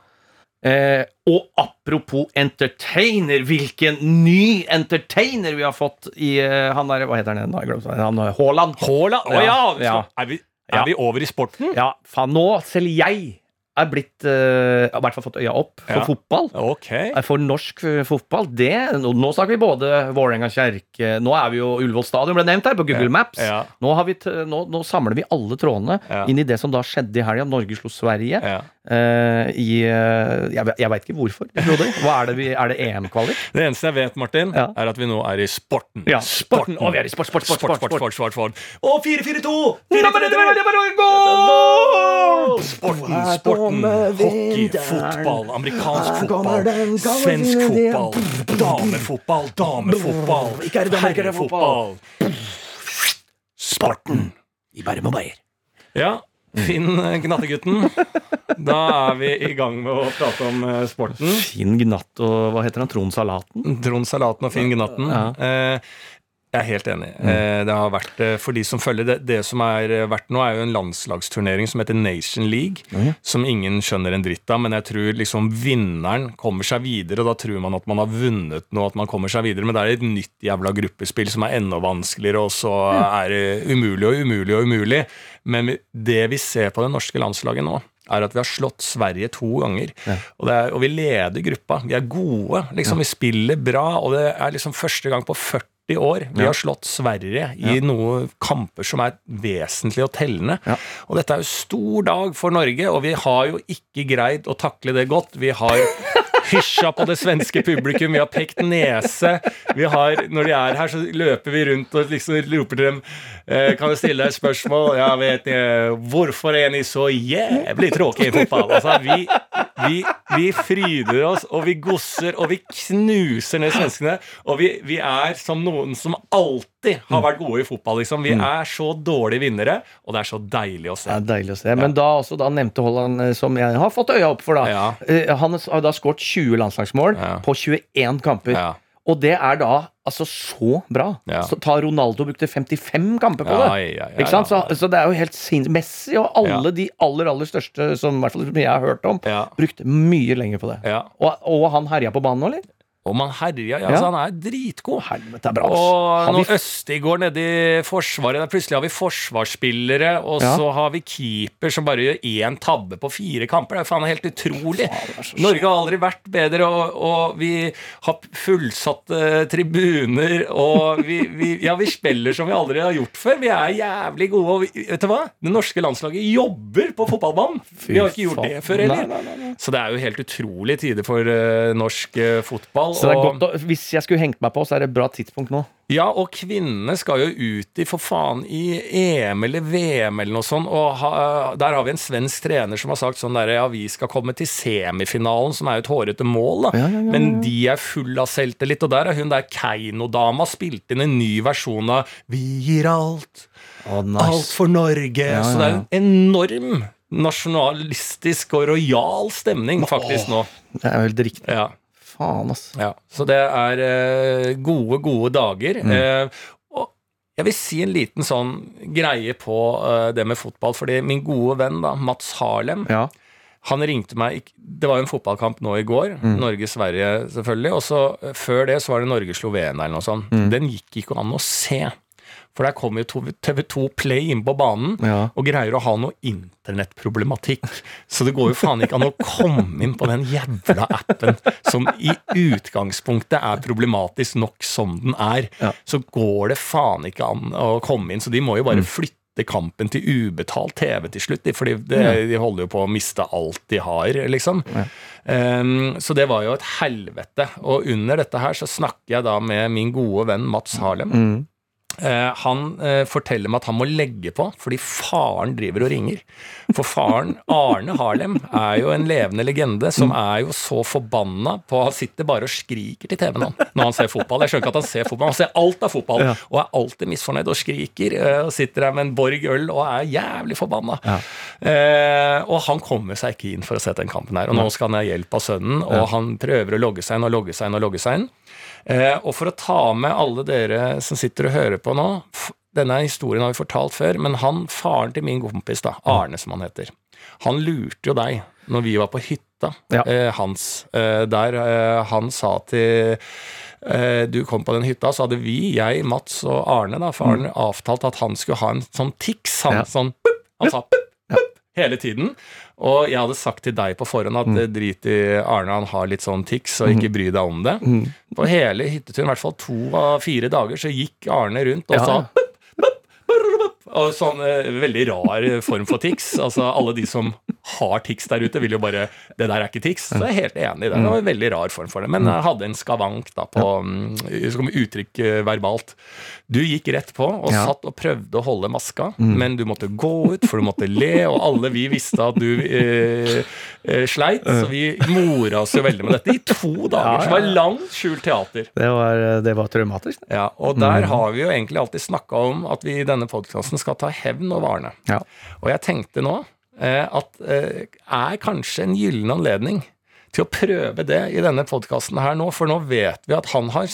Eh, og apropos entertainer, hvilken ny entertainer vi har fått i eh, Han der, hva heter han. Han er Haaland. Haaland? Å ja! Ja. Er, vi, Ja. er vi over i sporten? Ja, faen, nå selv jeg er blitt eh, I hvert fall fått øya opp for Ja. fotball. Ok. Eh, For norsk eh, fotball. Det, nå, nå snakker vi både Vålerenga kjerke Nå er vi jo Ullevål stadion ble nevnt her på Google Maps. Ja. Nå, har vi t nå, nå samler vi alle trådene Ja. inn i det som da skjedde i helga. Norge slo Sverige. Eh, i, uh, jeg, jeg veit ikke hvorfor, Frode. Hva er det, vi, er det EM-kvalik? Det eneste jeg vet, Martin, Ja. er at vi nå er i sporten. Ja, sporten. Å, vi er i sport, sport, sport, sport, sport, sport, sport, sport. Og 4-4-2! Sporten, sporten. Hockey, fotball, amerikansk fotball, svensk fotball, damefotball, damefotball, herrefotball. Sporten. I Bærum og Beyer. Ja, Finn eh, Gnattegutten. Da er vi i gang med å prate om eh, sporten. Finn Gnatt og hva heter han? Trond Salaten? Trond Salaten og Finn Gnatten. Ja. Eh, jeg er helt enig. Mm. det har vært, eh, For de som følger det, det som er eh, verdt nå, er jo en landslagsturnering som heter Nation League. mm. Som ingen skjønner en dritt av, men jeg tror liksom vinneren kommer seg videre. Og da tror man at man har vunnet noe, at man kommer seg videre. Men det er et nytt jævla gruppespill som er enda vanskeligere, og så er det umulig og umulig og umulig. Men det vi ser på det norske landslaget nå, er at vi har slått Sverige to ganger. Og, det er, og vi leder gruppa. Vi er gode. liksom Vi spiller bra, og det er liksom første gang på 40 år vi har slått Sverige i noen kamper som er vesentlige og tellende. Og dette er jo stor dag for Norge, og vi har jo ikke greid å takle det godt. Vi har hysja på det svenske publikum, vi har pekt nese. Vi har, når de er her, så løper vi rundt og liksom roper til dem eh, Kan jeg stille deg et spørsmål? Ja, vet jeg, hvorfor er ni så jævlig tråkige i fotball? Altså, vi, vi, vi fryder oss, og vi gosser, og vi knuser ned svenskene. Og vi, vi er som noen som alltid har vært gode i fotball. Liksom. Vi er så dårlige vinnere, og det er så deilig å se. Det er deilig å se. Men da også da nevnte Holland, eh, som jeg har fått øya opp for, da. Ja. Eh, Han har da skåret 20 landslagsmål Ja. på 21 kamper. Ja. Og det er da altså så bra. Ja. Så ta Ronaldo brukte 55 kamper på det. Ikke sant? Så, så det er jo helt sinnssykt. Messi og alle de aller aller største som i hvert fall som jeg har hørt om, brukte mye lenger på det. Ja. Og, og han herja på banen nå, eller? Og man herja. Ja, Ja. altså, han er dritgod. Helvete, er bra. Og når vi f- Østigård nede i Forsvaret. Der plutselig har vi forsvarsspillere, og Ja. så har vi keeper som bare gjør én tabbe på fire kamper. Det er faen helt utrolig. er Norge har aldri vært bedre, og, og vi har fullsatte tribuner, og vi, vi, ja, vi spiller som vi aldri har gjort før. Vi er jævlig gode. Og vi, vet du hva? Det norske landslaget jobber på fotballbanen. Fy Vi har ikke gjort faen. det før heller. Så det er jo helt utrolige tider for uh, norsk uh, fotball. Så det er godt, å- Hvis jeg skulle hengt meg på, så er det et bra tidspunkt nå. ja, og kvinnene skal jo ut i for faen i EM eller VM eller noe sånt, og ha, der har vi en svensk trener som har sagt sånn derre ja, vi skal komme til semifinalen, som er jo et hårete mål, da. Ja, ja, ja, Men de er full av selvtillit, og der har hun der Keiino-dama spilt inn en ny versjon av Vi gir alt, alt for Norge. Ja, Så det er en enorm nasjonalistisk og rojal stemning faktisk nå. Det er jo helt riktig. Ja. Faen, altså. Ja, så det er eh, gode, gode dager. Mm. Eh, og jeg vil si en liten sånn greie på eh, det med fotball. Fordi min gode venn da, Mats Harlem, Ja. han ringte meg Det var jo en fotballkamp nå i går. Mm. Norge-Sverige, selvfølgelig. Og så eh, før det så var det Norge-Slovenia eller noe sånt. Mm. Den gikk ikke an å se. For der kommer jo TV2 Play inn på banen Ja. og greier å ha noe internettproblematikk. Så det går jo faen ikke an å komme inn på den jævla appen som i utgangspunktet er problematisk nok som den er. Ja. Så går det faen ikke an å komme inn, så de må jo bare flytte kampen til ubetalt TV til slutt, fordi det, Ja. de holder jo på å miste alt de har, liksom. Ja. Um, så det var jo et helvete. Og under dette her så snakker jeg da med min gode venn Mats Harlem. Mm. Eh, han eh, forteller meg at han må legge på fordi faren driver og ringer. For faren, Arne Harlem, er jo en levende legende som er jo så forbanna på Han sitter bare og skriker til TV-en når han ser fotball. Jeg skjønner ikke at han ser fotball, han ser alt av fotball Ja. og er alltid misfornøyd og skriker. eh, Og sitter der med en Borg øl og er jævlig forbanna. Ja. Eh, og han kommer seg ikke inn for å se den kampen her. Og nå skal han ha hjelp av sønnen, og han prøver å logge seg inn og logge seg inn og logge seg inn. Eh, og for å ta med alle dere som sitter og hører på nå Denne historien har vi fortalt før, men han, faren til min kompis, da, Arne som han heter, han lurte jo deg når vi var på hytta Ja. eh, hans, eh, der han sa til eh, du kom på den hytta, så hadde vi, jeg, Mats og Arne, da, faren, avtalt at han skulle ha en sånn tics. Han, Mm. Ja. sånn, han sa hele tiden. Og jeg hadde sagt til deg på forhånd at Mm. drit i Arne, han har litt sånn tics, og ikke bry deg om det. Mm. På hele hytteturen, i hvert fall to av fire dager, så gikk Arne rundt og Ja. sa og sånn eh, veldig rar form for tics. Altså Alle de som har tics der ute, vil jo bare Det der er ikke tics. Så jeg er helt enig i det. Det var en veldig rar form for det. Men jeg hadde en skavank da på mm, som uttrykk eh, verbalt. Du gikk rett på og Ja. satt og prøvde å holde maska, men du måtte gå ut, for du måtte le, og alle vi visste at du eh, eh, sleit. Så vi mora oss jo veldig med dette i to dager. Ja, ja. det var langt skjult teater. Det var, det var traumatisk. Ja, og der har vi jo egentlig alltid snakka om at vi i denne podkasten skal ta hevn over Arne. Ja. Og jeg tenkte nå eh, at eh, er kanskje en gyllen anledning til å prøve det i denne podkasten her nå, for nå vet vi at han har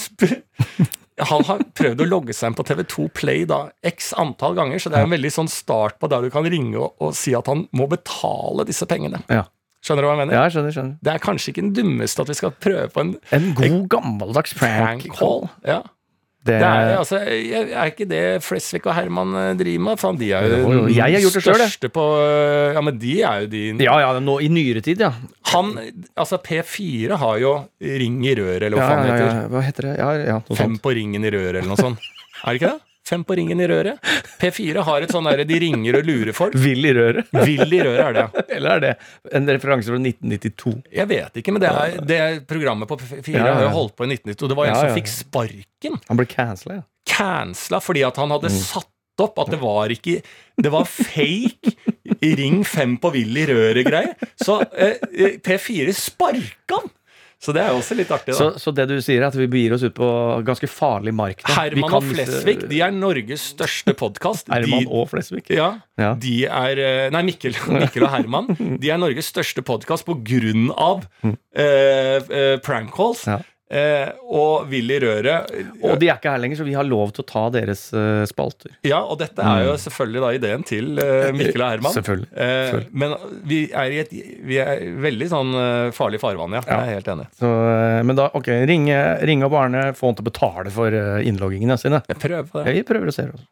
han har prøvd å logge seg inn på TV2 Play da x antall ganger, så det er en veldig sånn start på der du kan ringe og, og si at han må betale disse pengene. Ja. Skjønner du hva jeg mener? Ja, jeg skjønner. skjønner. Det er kanskje ikke den dummeste at vi skal prøve på en En god, gammeldags prank prank call. call. Ja. Det, Det er, altså, er ikke det Flesvig og Herman eh, driver med? Faen, de er jo den jeg har gjort det selv, største på eh, Ja, men de er jo de ja, ja, nå i nyere tid, ja. Han, altså P4 har jo Ring i røret, eller hva Ja, faen ja, heter. ja, hva heter det? Ja, ja, Fem på ringen i røret, eller noe sånt. Er det ikke det? Fem på ringen i røret. P4 har et sånn derre De ringer og lurer folk. Vill i røret. Vill i røret er det. ja. Eller er det en referanse fra 1992? Jeg vet ikke, men det, er, det programmet på P4 Ja, ja, har jo holdt på i 1992. Det var en som fikk sparken. Han ble cancela, ja. cancela fordi at han Mm. hadde satt opp at det var ikke Det var fake Ring 5 på Vill i røret-greier. Så eh, eh, P4 sparka han! Så det er jo også litt artig, da. Så, så det du sier, er at vi begir oss ut på ganske farlig mark? da. Herman kan og Flesvig de er Norges største podkast. Herman og Flesvig. ja, Ja. de er eh, Nei, Mikkel, Mikkel og Herman. De er Norges største podkast på grunn av eh, eh, prank calls. Ja. Eh, og Vill i røret. Og de er ikke her lenger, så vi har lov til å ta deres uh, spalter. Ja, og dette er jo selvfølgelig da ideen til uh, Mikkel og Herman. Selvfølgelig. Eh, men vi er i et vi er veldig sånn eh, farlig farvann, ja. Jeg er helt enig. Så, eh, men da, ok, ringe, ringe opp Arne, få han til å betale for eh, innloggingene sine. Jeg prøver på Ja, vi prøver å se. Også.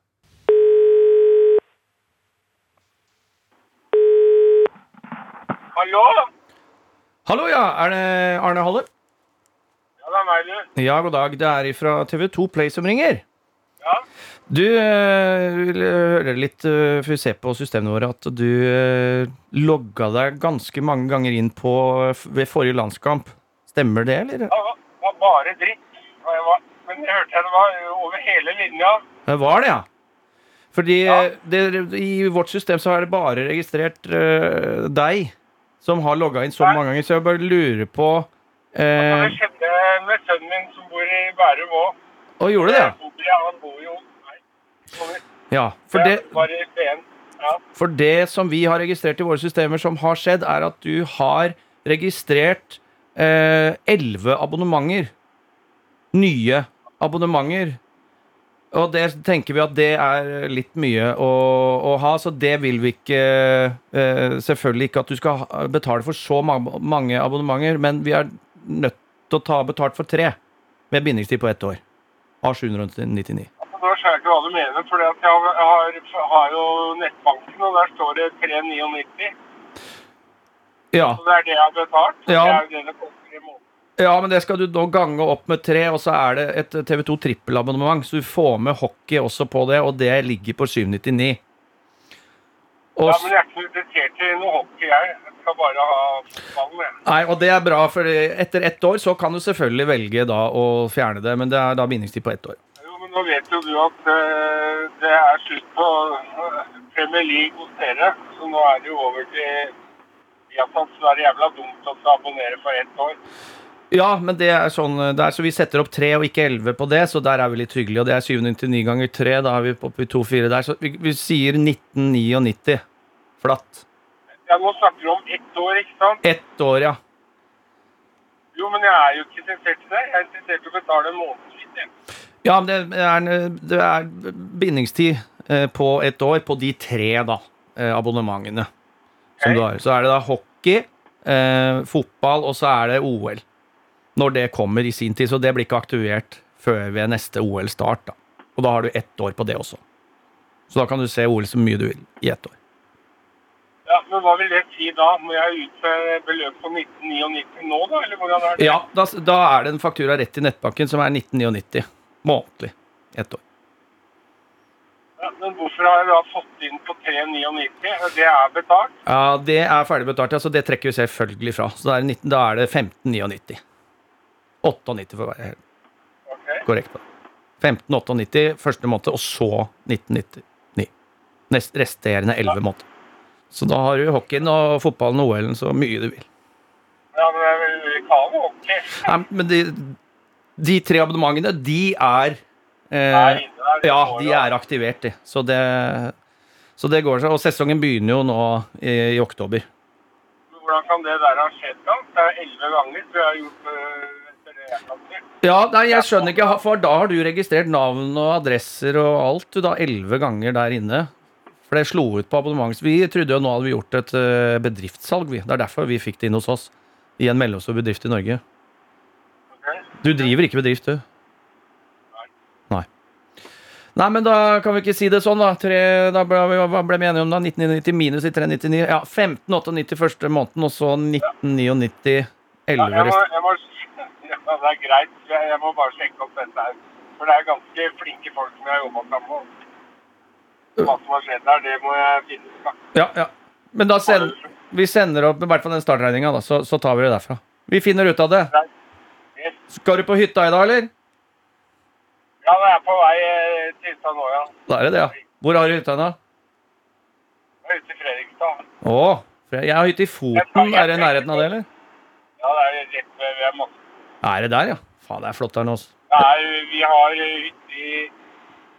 Hallo? Hallo, ja, er det Arne Halle? Ja, er du. Ja, god dag. Det er fra TV2 Play som ringer. Ja. Du eh, vil høre litt uh, for vi ser på systemene våre at du eh, logga deg ganske mange ganger inn på ved forrige landskamp. Stemmer det, eller? Det var, bare dritt. Men jeg hørte jeg det var over hele linja. Det var det, ja. Fordi Ja. eh, det, i vårt system så er det bare registrert uh, deg som har logga inn så mange ganger, så jeg bare lurer på uh, eh, det med sønnen min som bor i Bærum òg. Og gjorde det, ja? Han bor jo Nei. Ja, for det. Ja. For det som vi har registrert i våre systemer som har skjedd, er at du har registrert eh, elleve abonnementer. Nye abonnementer. Og det tenker vi at det er litt mye å, å ha, så det vil vi ikke eh, Selvfølgelig ikke at du skal betale for så mange abonnementer, men vi er nødt til å ta betalt for tre med bindingstid på ett år. Av 799. Altså, Da skjønner jeg ikke hva du mener, for jeg har, jeg har, har jo nettbanken, og der står det 399. Ja. Så det er det jeg har betalt. Ja. Det er jo det det koster i måneden. ja, men det skal du da gange opp med tre, og så er det et TV2 trippelabonnement, så du får med hockey også på det, og det ligger på 799. Og Ja, men jeg er ikke interessert i noe hockey, jeg. Jeg skal bare ha ballen, jeg. Nei, og det er bra, for etter ett år så kan du selvfølgelig velge da å fjerne det, men det er da bindingstid på ett år. Jo, men nå vet jo du at uh, det er slutt på eh, Premier League hos dere, så nå er det jo over til Viasat, så er det jævla dumt å abonnere for ett år. Ja, men det er sånn det er, Så vi setter opp tre og ikke elleve på det, så der er vi litt hyggelige. Og det er 799 ganger tre, da er vi oppe i 2-4 der. Så vi, vi sier 1999 flatt. Ja, nå snakker du om ett år, ikke sant? Ett år, ja. Jo, men jeg er jo ikke interessert i det. Jeg er interessert i å betale månedsvis. Ja, men det er, det er bindingstid eh, på ett år på de tre da, eh, abonnementene som okay. du har. Så er det da hockey, eh, fotball, og så er det OL. Når det kommer i sin tid. Så det blir ikke aktivert før ved neste OL-start. da. Og da har du ett år på det også. Så da kan du se OL så mye du vil i ett år. Ja, men hva vil det si da? Må jeg ut med beløp på 1999 nå, da? Eller hvordan er det? Ja, da, da er det en faktura rett i nettbanken som er 1999 månedlig. Ett år. Ja, men hvorfor har jeg da fått inn på 399? Det er betalt. Ja, det er ferdig betalt, ja, så det trekker vi selvfølgelig fra. Så da er det, 19, da er det 1599. 98 for å være helt Ok. korrekt. på det. 1598 første måned, og så 1999. Nest, resterende 11 måneder. Så da har du hockeyen og fotballen og OL-en så mye du vil. Ja, men jeg vil ikke ha noe hockey. Nei, men de, de tre abonnementene, de er eh. Ja, de er aktivert, de. Så det, så det går seg. Og sesongen begynner jo nå i, i oktober. Hvordan kan det der ha skjedd da? Det er elleve ganger, så jeg har gjort øh. Ja, nei, jeg skjønner ikke, for da har du registrert navn og adresser og alt, du da, elleve ganger der inne. For det slo ut på abonnement. Vi trodde jo nå hadde vi gjort et eh, bedriftssalg, vi. Det er derfor vi fikk det inn hos oss. I en mellomstor bedrift i Norge. Du driver ikke bedrift, du? Nei. Nei, men da kan vi ikke si det sånn, da. Tre, da ble ble vi enige om da? 1999 minus i 399. Ja, 1598 første måneden, og så 1999 Ja, 11 jeg må, jeg må, ja, det er greit. Jeg, jeg må bare sjekke opp dette her. For det er ganske flinke folk som jeg har jobba sammen med. Hva som har skjedd der, det må jeg finne ut. Ja, ja. Men da send, vi sender opp i hvert fall den startregninga, da, så, så tar vi det derfra. Vi finner ut av det. Skal du på hytta i dag, eller? Ja, det er på vei eh, til hytta nå, ja. Da er det det, ja. Hvor har du hytta da? Jeg er ute i Fredrikstad. Å, jeg har hytte i Foten. Er det i nærheten av det, eller? Ja, det er rett ved, Moss. Er det der, ja? Faen, det er flott der nå. ass. Nei, vi har hytte i,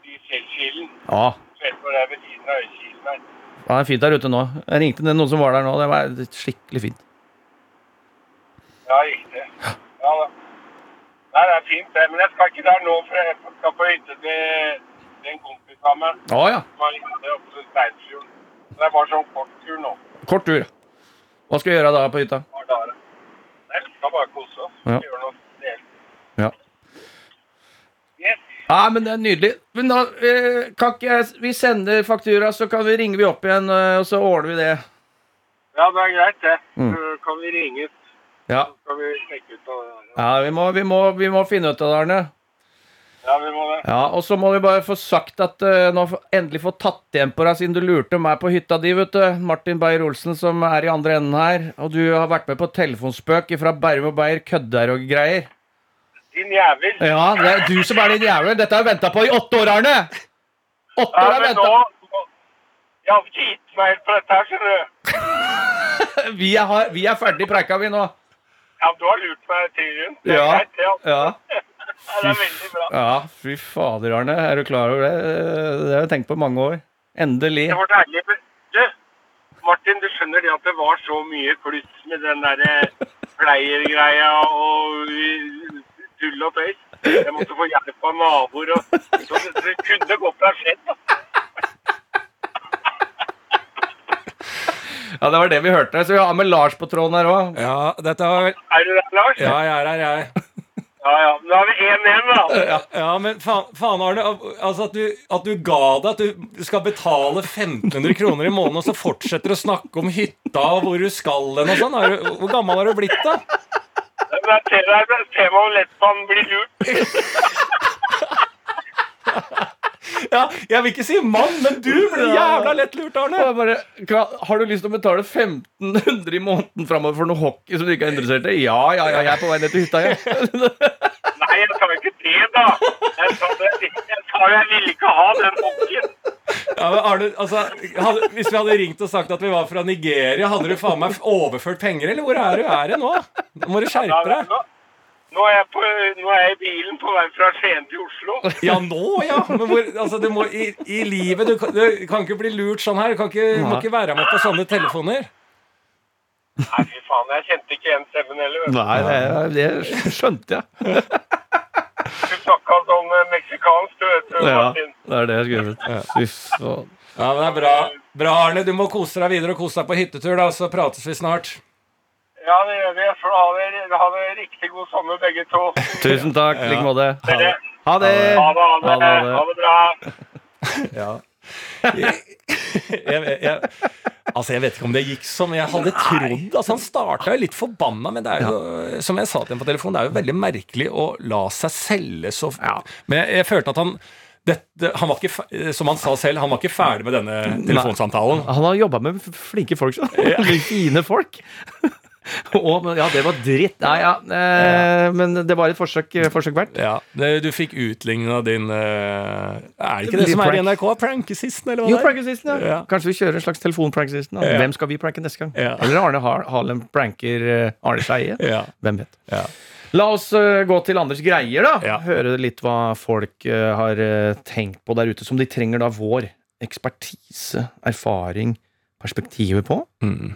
i Selskilen. Ja. Vet hvor det er ved siden av Øykilen her. ja, det er fint der ute nå. Jeg ringte ned noen som var der nå. Det var skikkelig fint. Ja, riktig. Ja da. Nei, det er fint det. Men jeg skal ikke der nå, for jeg skal på hytte til en kompis av meg. Å ja. som har hytte oppe ved Steinsfjorden. Det er bare sånn kort tur nå. Kort tur. Hva skal vi gjøre da på hytta? Nei, vi skal bare kose oss. Ja. Gjøre noe spesielt. Ja. Yes. Ja, men det er nydelig. Men da eh, kan ikke jeg Vi sender faktura, så kan vi ringer vi opp igjen, eh, og så ordner vi det. Ja, det er greit, det. Mm. Så kan vi ringes, Ja. så skal vi sjekke ut av det der. Ja, vi må, vi må, vi må finne ut av det, Arne. Ja, vi må det. Ja, Og så må vi bare få sagt at uh, nå endelig få tatt igjen på deg, siden du lurte meg på hytta di, vet du. Martin Beyer-Olsen som er i andre enden her. Og du har vært med på telefonspøk fra Bærum og Beyer, kødder og greier. Din jævel. Ja, det er du som er din jævel. Dette har jeg venta på i åtte år, Arne! Åtte år har jeg venta. Jeg har ikke gitt meg helt på dette her, skjønner du. Vi, er- vi er ferdig preika, vi nå. Ja, du har lurt meg til grunn. Ja. Ja. Det er veldig bra. ja, fy fader, Arne. Er du klar over det? Det har jeg tenkt på i mange år. Endelig. Det var deilig. Du, Martin, du skjønner det at det var så mye kluss med den derre pleiergreia og tull og tøys. Jeg måtte få hjelp av naboer. Og, så det, det kunne godt ha skjedd. da. Ja, det var det vi hørte. Så vi har med Lars på tråden her òg. Ja, dette var Er du der, Lars? Ja, jeg er her, jeg. ja. ja. Da har vi 1-1, da. Ja, ja men faen, faen Arne. Altså at du, at du ga deg at du skal betale 1500 kroner i måneden, og så fortsetter å snakke om hytta og hvor du skal hen og sånn. Hvor gammel har du blitt, da? Men er der hvor lett man blir lurt. Ja, Jeg vil ikke si mann, men du blir jævla lett lurt, Arne. Jeg bare, "Hva- har du lyst til å betale 1500 i måneden framover for noe hockey som du ikke er interessert i? Ja, ja, ja, jeg er på vei ned til hytta, jeg. Nei, jeg sa ikke det, da. Jeg sa, det, jeg jo jeg ville ikke ha den bokken. Ja, men Arne, altså, hadde, Hvis vi hadde ringt og sagt at vi var fra Nigeria, hadde du faen meg overført penger, eller hvor er du? Er nå? Nå må du skjerpe deg. Nå, er jeg på, nå er jeg i bilen på vei fra Skien til Oslo. Ja, nå, ja. Men hvor, altså, du må, i, I livet du, kan- du kan ikke bli lurt sånn her. Du kan ikke, må ikke være med på sånne telefoner. Nei, fy faen, jeg kjente ikke igjen stemmen heller. Nei, det, det skjønte jeg. Du snakka sånn eh, meksikansk, du vet. du, Ja, det er det jeg skulle Fy. Ja, men det er bra. Bra, Arne. Du må kose deg videre og kose deg på hyttetur, da, så prates vi snart. Ja, det gjør vi. For da har vi, ha det riktig god sommer, begge to. Tusen takk. I like måte. Ha det. ha det, ha Ha det. det, ha det. Ha det bra. Ja. Jeg, jeg, jeg, altså, jeg vet ikke om det gikk som jeg hadde trodd. Altså, han starta jo litt forbanna, men det er jo, som jeg sa til ham på telefonen, det er jo veldig merkelig å la seg selge så Men jeg, jeg følte at han dette, han var ikke, som han sa selv, han var ikke ferdig med denne telefonsamtalen. Han har jobba med flinke folk, så. Fine folk. Men ja, det var dritt. Nei, ja. Eh, men det var et forsøk, forsøk verdt. Ja, det, Du fikk utligna din eh, Er det ikke det det som er i. NRK? Prankesisten, eller hva Jo, det er? prankesisten, ja. Ja. Kanskje vi kjører en slags telefonprankesisten. Ja. Hvem skal vi pranke neste gang? Ja. Eller Arne Har- Harlem pranker eh, Arne Skeie? Hvem vet. Ja. La oss eh, gå til Anders greier, da. Høre litt hva folk eh, har tenkt på der ute, som de trenger da vår ekspertise, erfaring, perspektiver på. Mm.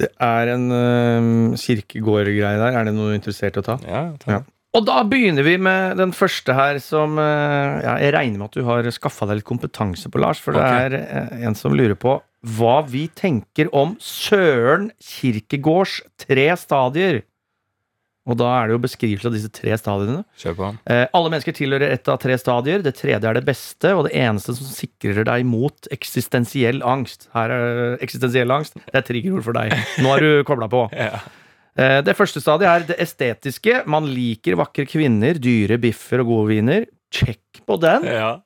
Det er en uh, kirkegårdgreie der. Er det noe du er interessert i å ta? Ja, ta- Ja. Og da begynner vi med den første her, som uh, ja, Jeg regner med at du har skaffa deg litt kompetanse på, Lars. For okay. det er uh, en som lurer på hva vi tenker om Søren Kirkegårds tre stadier. Og da er det jo beskrivelse av disse tre stadiene. Kjør på. Eh, alle mennesker tilhører ett av tre stadier. Det tredje er det beste, og det eneste som sikrer deg mot eksistensiell angst. Her er eksistensiell angst. Det er triggerord for deg. Nå er du kobla på. Ja. Eh, Det første stadiet er det estetiske. Man liker vakre kvinner, dyre biffer og gode viner. Check på den. Ja.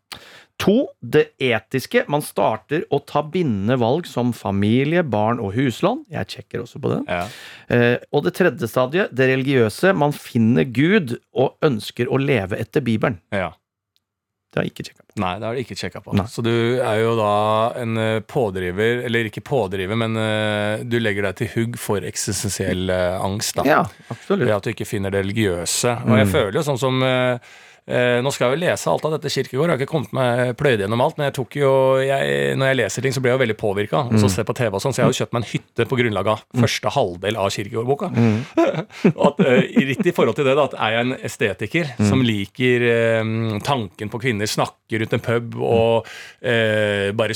To, det etiske. Man starter å ta bindende valg som familie, barn og huslån. Jeg sjekker også på den. Ja. Eh, Og det tredje stadiet, det religiøse. Man finner Gud og ønsker å leve etter Bibelen. ja. Det har jeg ikke sjekka på. Nei, det har du ikke sjekka på. Nei. Så du er jo da en eh, pådriver, eller ikke pådriver, men uh, du legger deg til hugg for eksistensiell uh, angst, da. Ja, absolutt. Ved at du ikke finner det religiøse. Og jeg Mm. føler jo sånn som eh, Nå skal jeg jo lese alt av dette Kirkegård, jeg har ikke kommet meg pløyd gjennom alt, men jeg tok jo jeg, når jeg leser ting, så blir jeg jo veldig påvirka. Og Mm. så ser på TV og sånn, så jeg har jo kjøpt meg en hytte på grunnlag av første halvdel av Kirkegård-boka. Mm. at, eh, i- litt i forhold til det, da, at er jeg en estetiker Mm. som liker eh, tanken på kvinner, snakke rundt en pub og eh, bare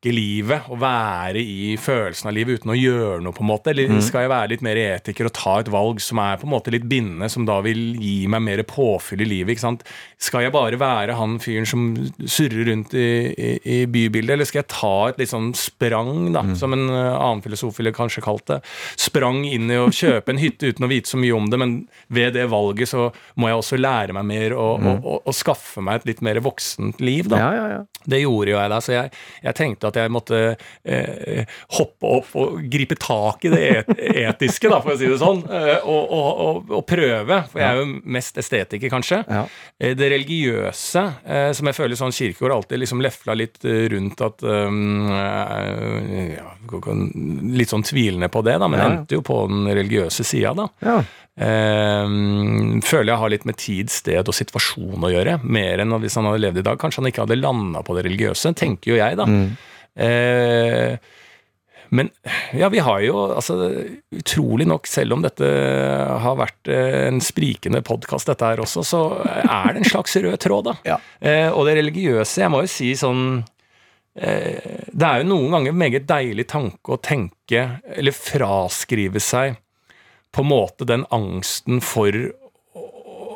snakke livet og være i følelsen av livet uten å gjøre noe, på en måte? Eller Mm. skal jeg være litt mer etiker og ta et valg som er på en måte litt bindende, som da vil gi meg mer påfyll i livet? ikke sant? Skal jeg bare være han fyren som surrer rundt i, i, i bybildet, eller skal jeg ta et litt sånn sprang, da, som en eh, annen filosof ville kanskje kalt det? Sprang inn i å kjøpe en hytte uten å vite så mye om det, men ved det valget så må jeg også lære meg mer og, og, og, og skaffe meg et litt mer voksent liv, da. Ja, ja, ja. Det gjorde jo jeg da, så jeg, jeg tenkte at jeg måtte eh, hoppe opp og gripe tak i det et, etiske, da, for å si det sånn, eh, og, og, og, og prøve. For jeg er jo mest estetiker, kanskje. Ja. Eh, Det religiøse, eh, som jeg føler sånn Kirkegård alltid liksom lefla litt rundt at um, ja, Litt sånn tvilende på det, da, men ja. endte jo på den religiøse sida, da. ja. Um, føler jeg har litt med tid, sted og situasjon å gjøre. Mer enn hvis han hadde levd i dag. Kanskje han ikke hadde landa på det religiøse, tenker jo jeg, da. Mm. Eh, Men ja, vi har jo altså Utrolig nok, selv om dette har vært eh, en sprikende podkast, dette her også, så er det en slags rød tråd, da. Ja. Eh, og det religiøse, jeg må jo si sånn eh, Det er jo noen ganger meget deilig tanke å tenke, eller fraskrive seg, på en måte den angsten for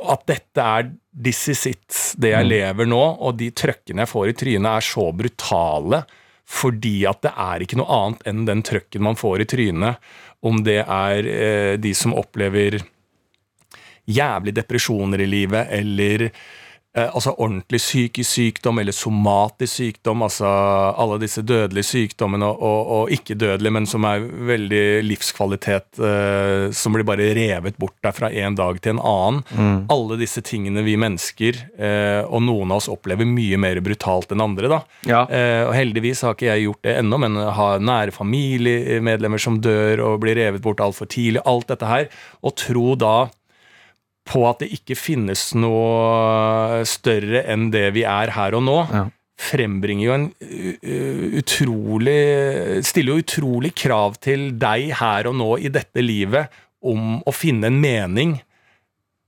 at dette er this is it, det jeg lever nå, og de trøkkene jeg får i trynet, er så brutale fordi at det er ikke noe annet enn den trøkken man får i trynet, om det er eh, de som opplever jævlig depresjoner i livet, eller eh, altså ordentlig psykisk sykdom eller somatisk sykdom, altså alle disse dødelige sykdommene og, og, og ikke-dødelige, men som er veldig livskvalitet, eh, som blir bare revet bort der fra en dag til en annen. Alle disse tingene vi mennesker, eh, og noen av oss opplever mye mer brutalt enn andre, da. Ja. Eh, og heldigvis har ikke jeg gjort det ennå, men har nære familiemedlemmer som dør og blir revet bort altfor tidlig, alt dette her, og tro da på at det ikke finnes noe større enn det vi er her og nå, Ja. frembringer jo en utrolig Stiller jo utrolig krav til deg her og nå i dette livet om å finne en mening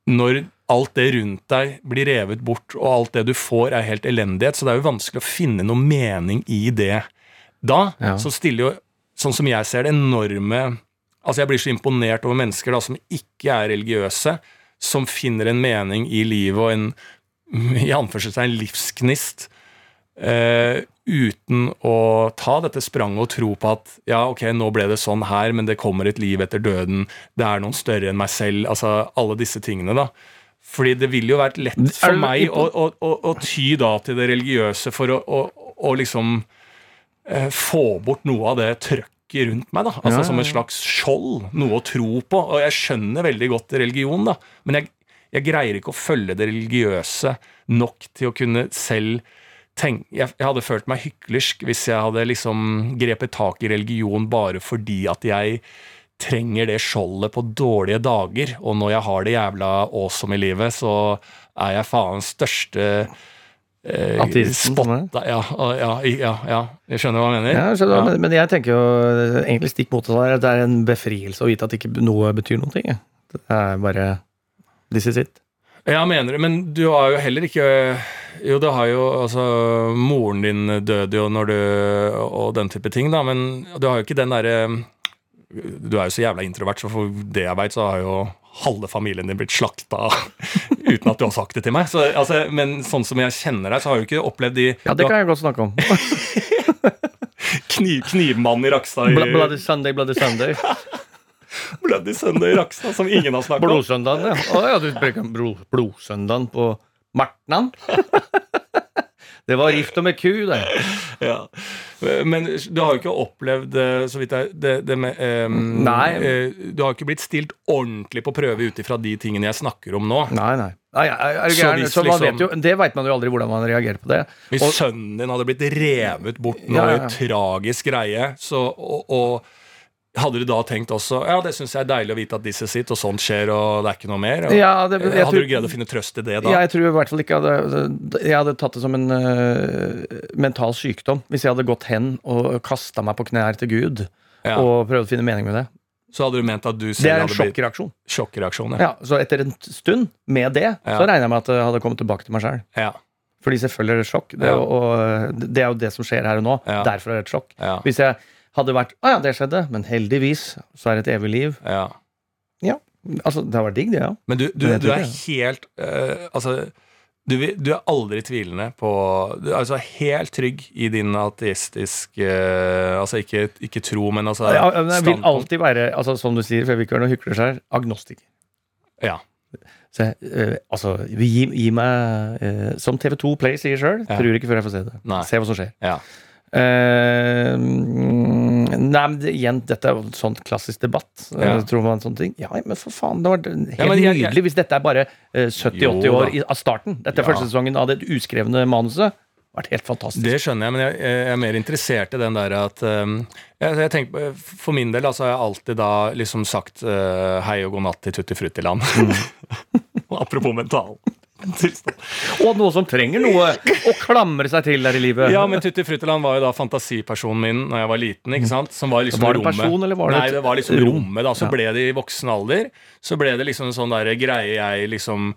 når alt det rundt deg blir revet bort, og alt det du får er helt elendighet. Så det er jo vanskelig å finne noe mening i det. Da Ja. så stiller jo, sånn som jeg ser det, enorme Altså Jeg blir så imponert over mennesker da som ikke er religiøse, som finner en mening i livet og en i anførselstegn livsgnist, eh, uten å ta dette spranget og tro på at ja, ok, nå ble det sånn her, men det kommer et liv etter døden, det er noen større enn meg selv, altså alle disse tingene, da. Fordi det ville jo vært lett for meg å, å, å, å ty da til det religiøse for å liksom eh, få bort noe av det trøkket rundt meg, da. Altså Ja, som ja, et slags skjold, noe å tro på. Og jeg skjønner veldig godt religion, da, men jeg, jeg greier ikke å følge det religiøse nok til å kunne selv tenke jeg, jeg hadde følt meg hyklersk hvis jeg hadde liksom grepet tak i religion bare fordi at jeg trenger det skjoldet på dårlige dager, og når jeg har det jævla awesome i livet, så er jeg faen største spotta ja, ja, ja, ja, jeg skjønner hva jeg mener. Ja, jeg Ja. Men, men jeg tenker jo eh, egentlig stikk motsatt her. at Det er en befrielse å vite at ikke noe betyr noen ting. Det er bare This is it. Ja, mener du, men du har jo heller ikke Jo, det har jo altså Moren din døde jo når du Og den type ting, da, men du har jo ikke den derre Du er jo så jævla introvert, så for det jeg veit, så har jo halve familien din blitt slakta uten at du har sagt det til meg. Så, altså, men sånn som jeg kjenner deg, så har du ikke opplevd de Ja, det kan jeg godt snakke om. kniv, knivmannen i Rakstad i Bloody Sunday, Bloody Sunday. Bloody Sunday i Rakstad, som ingen har snakket om. Blodsøndagen, ja. Å ja, du bruker blod, blodsøndagen på Martnan? Det var gift og med ku, det. Ja. Men du har jo ikke opplevd, eh, så vidt jeg det, det med, um, Nei. eh, Du har ikke blitt stilt ordentlig på prøve ut ifra de tingene jeg snakker om nå. Nei, nei. nei er, er Så hvis Så man liksom- vet jo, det veit man jo aldri hvordan man reagerer på det. Hvis Og- sønnen din hadde blitt revet bort nå Ja, ja, ja. tragisk greie, så, og, og hadde du da tenkt også Ja, det syns jeg er deilig å vite at disse sitt, og sånt skjer, og det er ikke noe mer? Ja, det, jeg, hadde tror, du greid å finne trøst i det da? jeg tror i hvert fall ikke hadde, jeg hadde tatt det som en uh, mental sykdom. Hvis jeg hadde gått hen og kasta meg på knær til Gud Ja. og prøvd å finne mening med det. Så hadde du ment at du Det er en sjokkreaksjon. sjokkreaksjon? Ja, så etter en stund med det, Ja. så regner jeg med at jeg hadde kommet tilbake til meg sjøl. Ja. Fordi selvfølgelig er det sjokk. Det, er jo- og, det er jo det som skjer her og nå. Ja. Derfor er det et sjokk. Ja. Hvis jeg hadde vært Å ja, det skjedde, men heldigvis så er det et evig liv. ja. Altså, det har vært digg, det, ja. Men du, du, Men du er det. helt uh, Altså, du, du er aldri tvilende på Du er altså helt trygg i din ateistisk uh, Altså ikke, ikke tro, men altså ja men jeg vil alltid være, altså, som du sier, for jeg vil ikke være noe hykler her, agnostiker. Ja. Så eh, altså, gi, gi meg Som TV2 Play sier sjøl, Ja. tror ikke før jeg får se det. Nei. Se hva som skjer. Ja. Eh, mm, nei, men det, igjen, dette er jo en sånn klassisk debatt. Eh, Ja. Tror man sånne ting? Ja, men for faen, det var helt Ja, jeg- nydelig hvis dette er bare uh, 70-80 år i, av starten. Dette er Ja. første sesongen av det uskrevne manuset. Vært helt fantastisk. Det skjønner jeg, men jeg, jeg er mer interessert i den der at um, jeg, jeg tenker, For min del altså, har jeg alltid da liksom sagt uh, hei og god natt til Tutti Frutti-land. Mm. Apropos mental. Tilstand. Og noe som trenger noe å klamre seg til der i livet. Ja, men Tutti Frutteland var jo da fantasipersonen min Når jeg var liten. ikke sant? Som var liksom Var det rommet. person, eller var det Nei, det var liksom rom? rommet. da Så Ja. ble det i voksen alder Så ble det liksom en sånn der greie jeg liksom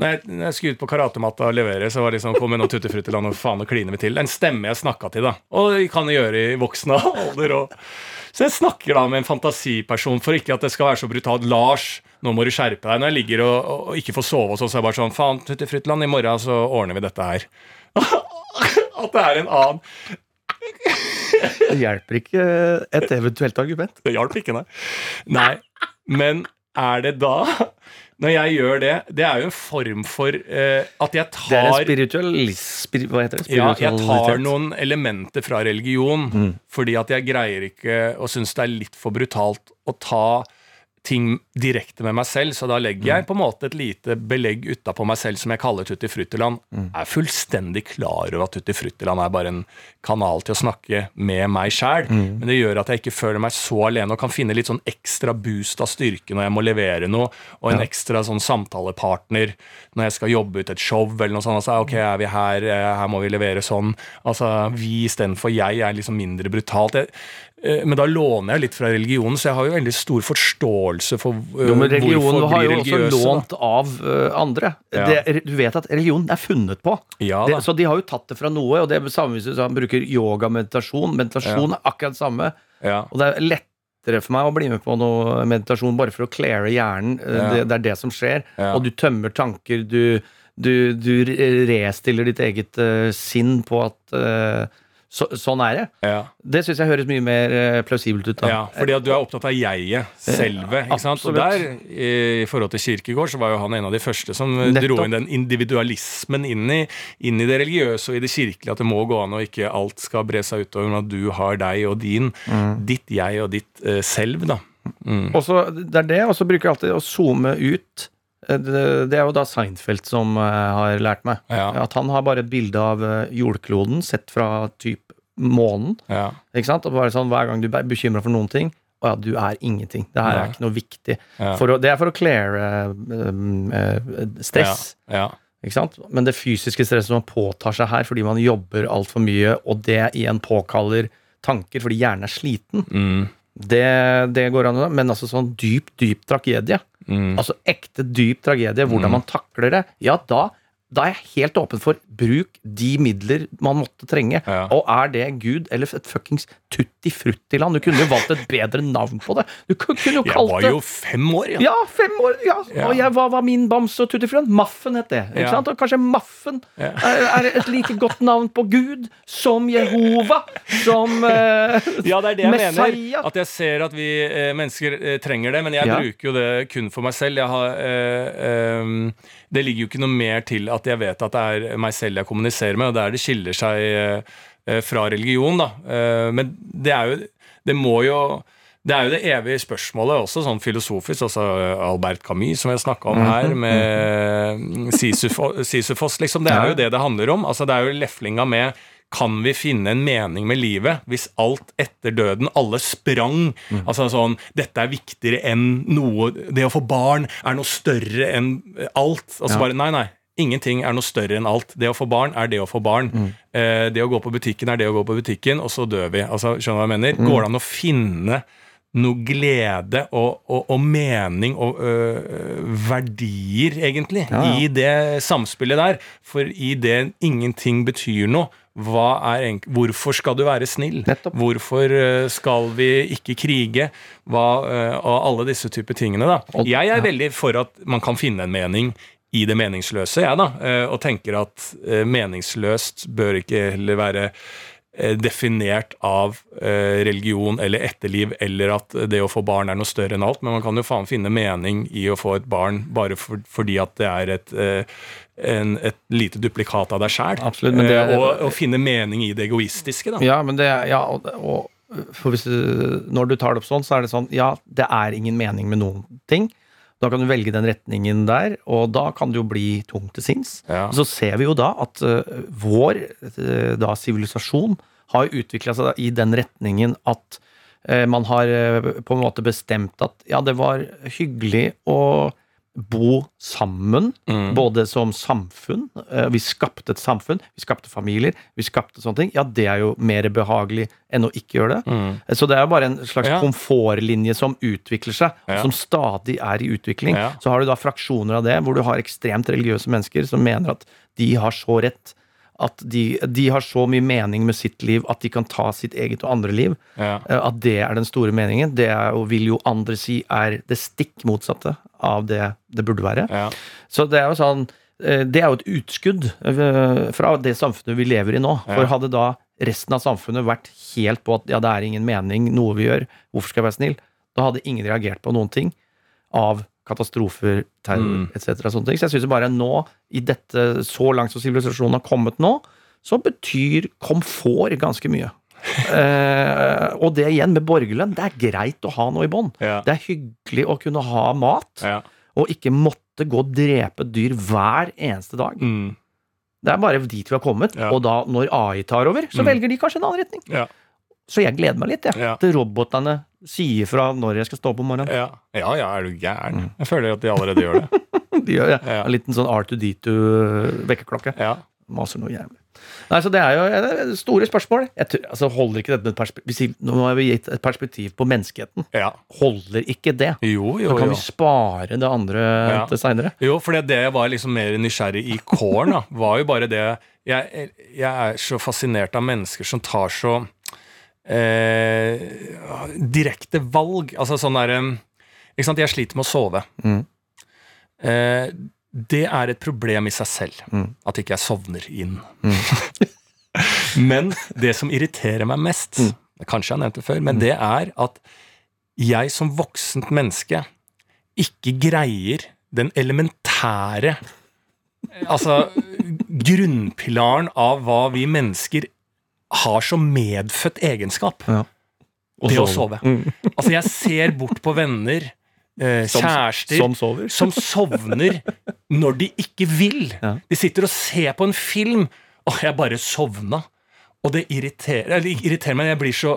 når jeg, når jeg skulle ut på karatematta og levere, så var det liksom Kom Tutti Frutteland, og faen, og kliner vi til. En stemme jeg snakka til, da. Og kan jeg gjøre i voksen alder òg. Så jeg snakker da med en fantasiperson for ikke at det skal være så brutalt. Lars, nå må du skjerpe deg. Når jeg ligger og, og, og ikke får sove, og sånn, så er jeg bare sånn Faen, Tutti Frytland, i morgen så ordner vi dette her. at det er en annen Det hjelper ikke et eventuelt argument. Det hjalp ikke, nei. Nei, men er det da Når jeg gjør det Det er jo en form for uh, at jeg tar Det er en spirituell spiri, Hva heter det? ja, jeg tar noen elementer fra religion Mm. fordi at jeg greier ikke og syns det er litt for brutalt å ta ting direkte med meg selv, så da legger Mm. jeg på en måte et lite belegg utapå meg selv som jeg kaller Tutti Fruttiland. Mm. Jeg er fullstendig klar over at Tutti Fruttiland er bare en kanal til å snakke med meg sjæl, Mm. men det gjør at jeg ikke føler meg så alene og kan finne litt sånn ekstra boost av styrke når jeg må levere noe, og en Ja. ekstra sånn samtalepartner når jeg skal jobbe ut et show eller noe sånt. Altså, ok, er vi her, eh, her må vi levere sånn. Altså, vi istedenfor jeg er liksom mindre brutalt. Jeg, men da låner jeg litt fra religionen, så jeg har jo veldig stor forståelse for eh, Jo, men hvorfor religionen har jo også lånt av eh, andre. Ja. Det, du vet at religion er funnet på. Ja det, så de har jo tatt det fra noe, og det er samme hvis Han bruker yoga, meditasjon. Meditasjon er akkurat det samme. Ja. Og det er lettere for meg å bli med på noe meditasjon bare for å cleare hjernen. Eh, Ja. Det, det er det som skjer. Ja. Og du tømmer tanker. Du, du, du restiller ditt eget uh, sinn på at eh, så, sånn er det. Ja. Det syns jeg høres mye mer eh, plausibelt ut. da. ja, fordi at du er opptatt av jeget, selve. ikke sant? Og der, i, forhold til Kirkegård, så var jo han en av de første som eh, Nettopp. dro inn den individualismen inn i, inn i det religiøse og i det kirkelige. At det må gå an, og ikke alt skal bre seg utover, men at du har deg og din. Mm. Ditt jeg og ditt uh, selv, da. Og så, det er det, og så bruker jeg alltid å zoome ut. Eh, Det, er jo da Seinfeld som eh, har lært meg. Ja. At han har bare et bilde av eh, jordkloden sett fra typ månen. Ja. Ikke sant? Og bare sånn, Hver gang du er bekymra for noen ting Å ja, du er ingenting. Det her Nei. er ikke noe viktig. Ja. For å, det er for å cleare um, eh, stress. Ja. Ikke sant? Men det fysiske stresset man påtar seg her fordi man jobber altfor mye, og det igjen påkaller tanker fordi hjernen er sliten, Mm. det, det går an. Men altså sånn dyp, dyp tragedie, Mm. altså ekte dyp tragedie, hvordan man takler det, ja, da, da er jeg helt åpen for bruk de midler man måtte trenge. Ja. Og er det Gud eller et fuckings tutti frutti-land? Du kunne jo valgt et bedre navn på det. Du kunne jo kalt det Jeg var jo fem år, ja. ja, fem år. ja, Ja. Og jeg, hva var min bamse og tutti frutti? Maffen het det. Ikke Ja. sant? Og kanskje Maffen er, er et like godt navn på Gud som Jehova, som eh, Ja, det er det jeg Messiah. mener. At jeg ser at vi eh, mennesker eh, trenger det, men jeg bruker jo det kun for meg selv. Jeg har, eh, ehm, det ligger jo ikke noe mer til at jeg vet at det er meg selv jeg kommuniserer med, og der det skiller seg eh, fra religion, da. Eh, men det er jo Det må jo det er jo det evige spørsmålet også, sånn filosofisk. Også Albert Camus, som jeg snakka om her, med Sisyfos, Sisyfos, liksom. Det er jo det det handler om. Altså, det er jo leflinga med kan vi finne en mening med livet hvis alt etter døden, alle sprang? Altså sånn Dette er viktigere enn noe Det å få barn er noe større enn alt. Og så Ja. bare Nei, nei. Ingenting er noe større enn alt. Det å få barn er det å få barn. Eh, det å gå på butikken er det å gå på butikken, og så dør vi. Altså, skjønner du hva jeg mener? Går det an å finne noe glede og, og, og mening og øh, verdier, egentlig, Ja, ja. i det samspillet der? For i det ingenting betyr noe, hvorfor skal du være snill? Nettopp. Hvorfor øh, skal vi ikke krige? Hva, øh, og alle disse typer tingene. da. Jeg er veldig for at man kan finne en mening i det meningsløse, jeg, da. øh, Og tenker at meningsløst bør ikke heller være eh, definert av eh, religion eller etterliv, eller at det å få barn er noe større enn alt, men man kan jo faen finne mening i å få et barn bare for, fordi at det er et, eh, en, et lite duplikat av deg sjæl. Er- og, og finne mening i det egoistiske, da. Ja, men det Ja, og, og for hvis du, når du tar det opp sånn, så er det sånn Ja, det er ingen mening med noen ting. Da kan du velge den retningen der, og da kan det jo bli tungt til sinns. Ja. Så ser vi jo da at eh, vår eh, da sivilisasjon har utvikla seg i den retningen at eh, man har eh, på en måte bestemt at ja, det var hyggelig å bo sammen, Mm. både som samfunn. eh, Vi skapte et samfunn, vi skapte familier, vi skapte sånne ting. Ja, det er jo mer behagelig enn å ikke gjøre det. Mm. Så det er jo bare en slags Ja. komfortlinje som utvikler seg, Ja. som stadig er i utvikling. Ja. Så har du da fraksjoner av det, hvor du har ekstremt religiøse mennesker som mener at de har så rett. At de, de har så mye mening med sitt liv at de kan ta sitt eget og andre liv. Ja. Eh, At det er den store meningen. Det er, vil jo andre si er det stikk motsatte av det det burde være. Ja. Så det er jo sånn eh, Det er jo et utskudd eh, fra det samfunnet vi lever i nå. Ja. For hadde da resten av samfunnet vært helt på at ja, det er ingen mening, noe vi gjør, hvorfor skal jeg være snill? Da hadde ingen reagert på noen ting av katastrofer, terror Mm. etc. Så jeg syns bare nå, i dette så langt som sivilisasjonen har kommet nå, så betyr komfort ganske mye. Eh, og det igjen med borgerlønn. Det er greit å ha noe i bånn. Ja. Det er hyggelig å kunne ha mat, Ja. og ikke måtte gå og drepe dyr hver eneste dag. Mm. Det er bare dit vi har kommet. Ja. Og da, når AI tar over, så Mm. velger de kanskje en annen retning. Så jeg gleder meg litt, jeg. Ja. til robotene sier fra når jeg skal stå opp om morgenen. Ja. ja, ja, er du gæren? Jeg føler at de allerede gjør det. De gjør ja. Ja. En liten sånn R2D2-vekkerklokke. Ja. Maser noe jævlig. Nei, så det er jo store spørsmål. Jeg tror, altså, holder ikke dette med et perspektiv Nå har vi gitt et perspektiv på menneskeheten. ja. Holder ikke det? Jo, Så jo, kan jo. vi spare det andre Ja. til seinere. Jo, for det jeg var liksom mer nysgjerrig i kåren, da, var jo bare det jeg, jeg er så fascinert av mennesker som tar så eh, direkte valg. Altså sånn derre Ikke sant, jeg sliter med å sove. Mm. Eh, det er et problem i seg selv. Mm. At ikke jeg sovner inn. men det som irriterer meg mest, Mm. kanskje jeg har nevnt det før, men det er at jeg som voksent menneske ikke greier den elementære Altså grunnpilaren av hva vi mennesker har som medfødt egenskap. Ja. Det å sove. Mm. Altså, jeg ser bort på venner, eh, Som- kjærester Som sover. som sovner når de ikke vil. Ja. De sitter og ser på en film, og jeg bare sovna. Og det irriterer, eller irriterer meg, jeg blir så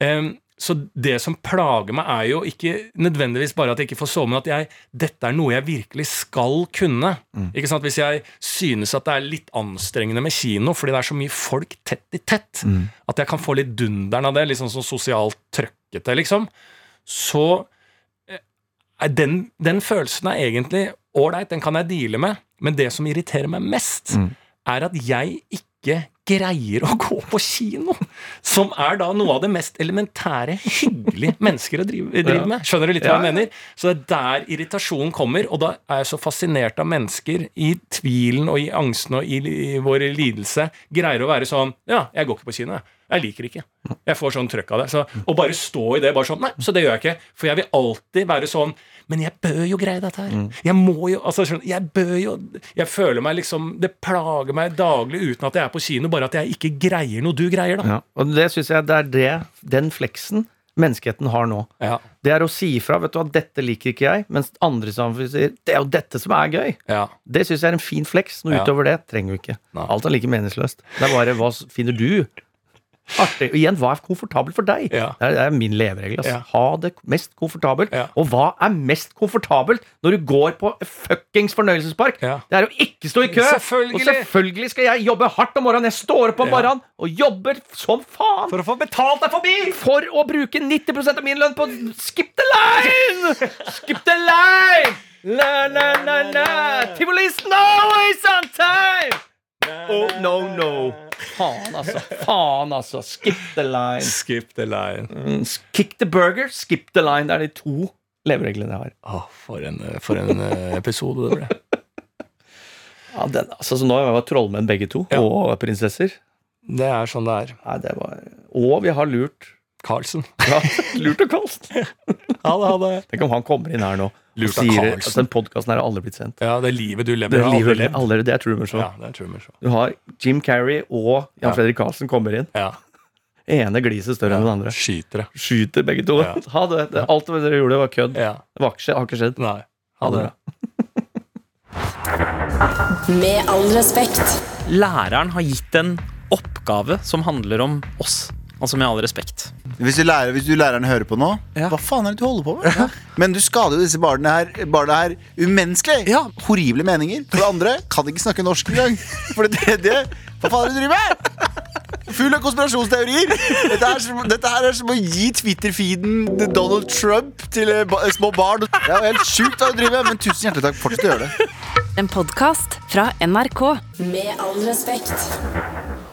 em, Så det som plager meg, er jo ikke nødvendigvis bare at jeg ikke får sove, men at jeg, dette er noe jeg virkelig skal kunne. Ikke sant? Hvis jeg synes at det er litt anstrengende med kino, fordi det er så mye folk tett i tett, at jeg kan få litt dunderen av det, litt sånn, sosialt trøkkete, liksom, så er den, den følelsen er egentlig ålreit, den kan jeg deale med. Men det som irriterer meg mest, Mm. er at jeg ikke greier å gå på kino. Som er da noe av det mest elementære hyggelige mennesker å drive, drive med. Skjønner du litt hva jeg mener? Så det er der irritasjonen kommer, og da er jeg så fascinert av mennesker i tvilen og i angsten og i, i vår lidelse greier å være sånn Ja, jeg går ikke på kino, jeg. Jeg liker ikke. Jeg får sånn trøkk av det. Så, og bare stå i det. bare sånn, Nei, så det gjør jeg ikke. For jeg vil alltid være sånn Men jeg bør jo greie dette her. Jeg må jo altså, Jeg bør jo Jeg føler meg liksom Det plager meg daglig uten at jeg er på kino, bare at jeg ikke greier noe du greier, da. Ja. Og det syns jeg det er det, den fleksen menneskeheten har nå. Ja. Det er å si ifra. Vet du hva, dette liker ikke jeg. Mens andre samfunn sier det er jo dette som er gøy. ja. Det syns jeg er en fin fleks. Noe Ja. utover det trenger vi ikke. Nei. Alt er like meningsløst. Det er bare hva finner du artig? Og igjen, hva er komfortabelt for deg? Ja. Det, er, det er min leveregel. Altså. Ja. Ha det mest komfortabelt. Ja. Og hva er mest komfortabelt når du går på fuckings fornøyelsespark? Det er å ikke stå i kø! Selvfølgelig. Og selvfølgelig skal jeg jobbe hardt om morgenen. Jeg står opp om morgenen og jobber som faen For å få betalt deg forbi! for å bruke 90% av min lønn på skip the line! Skip the line! La, la, la, la. Tivoli's always on time! Oh, no, no. Faen, altså. Faen, altså. Skip the line. Skip the line. Mm, Kick the burger, skip the line. Det er de to levereglene jeg har. Oh, for en, for en eh, episode det ble. Ja, den, altså, så nå har vi trollmenn begge to, Ja. og prinsesser. Det er sånn det er. Nei, det var Og vi har lurt Carlsen. ja, Lurt av Karlsen. Ha det, ha det. Tenk om han kommer inn her nå Lurt og sier at den podkasten her har aldri blitt sendt. Ja, det er livet du lever, Det, er livet, aldri aldri, det er Truman Show. Ja, det er Truman Show. Du har Jim Carrey og Jan Ja. Fredrik Karlsen kommer inn. Ja. Ene gliset større enn den andre. Skytere. Skyter begge to. Ja. Ha det. det. Alt det dere gjorde, var kødd. Ja. Det var ikke, har ikke skjedd. Nei. Ha det. Med all respekt. Læreren har gitt en oppgave som handler om oss. Altså med all respekt. Hvis du, lærer, hvis du læreren hører på nå, Ja. hva faen er det du holder på med? Men du skader jo disse barna her, barna her umenneskelig. Ja. Horrible meninger. For det andre kan ikke snakke norsk engang. For det tredje Hva faen er det du driver med? Full av konspirasjonsteorier. Dette, er som, dette her er som å gi Twitter-feeden Donald Trump til eh, ba små barn. Det er jo helt sjukt hva du driver med, men tusen hjertelig takk. Fortsett å gjøre det. En podkast fra NRK. Med all respekt.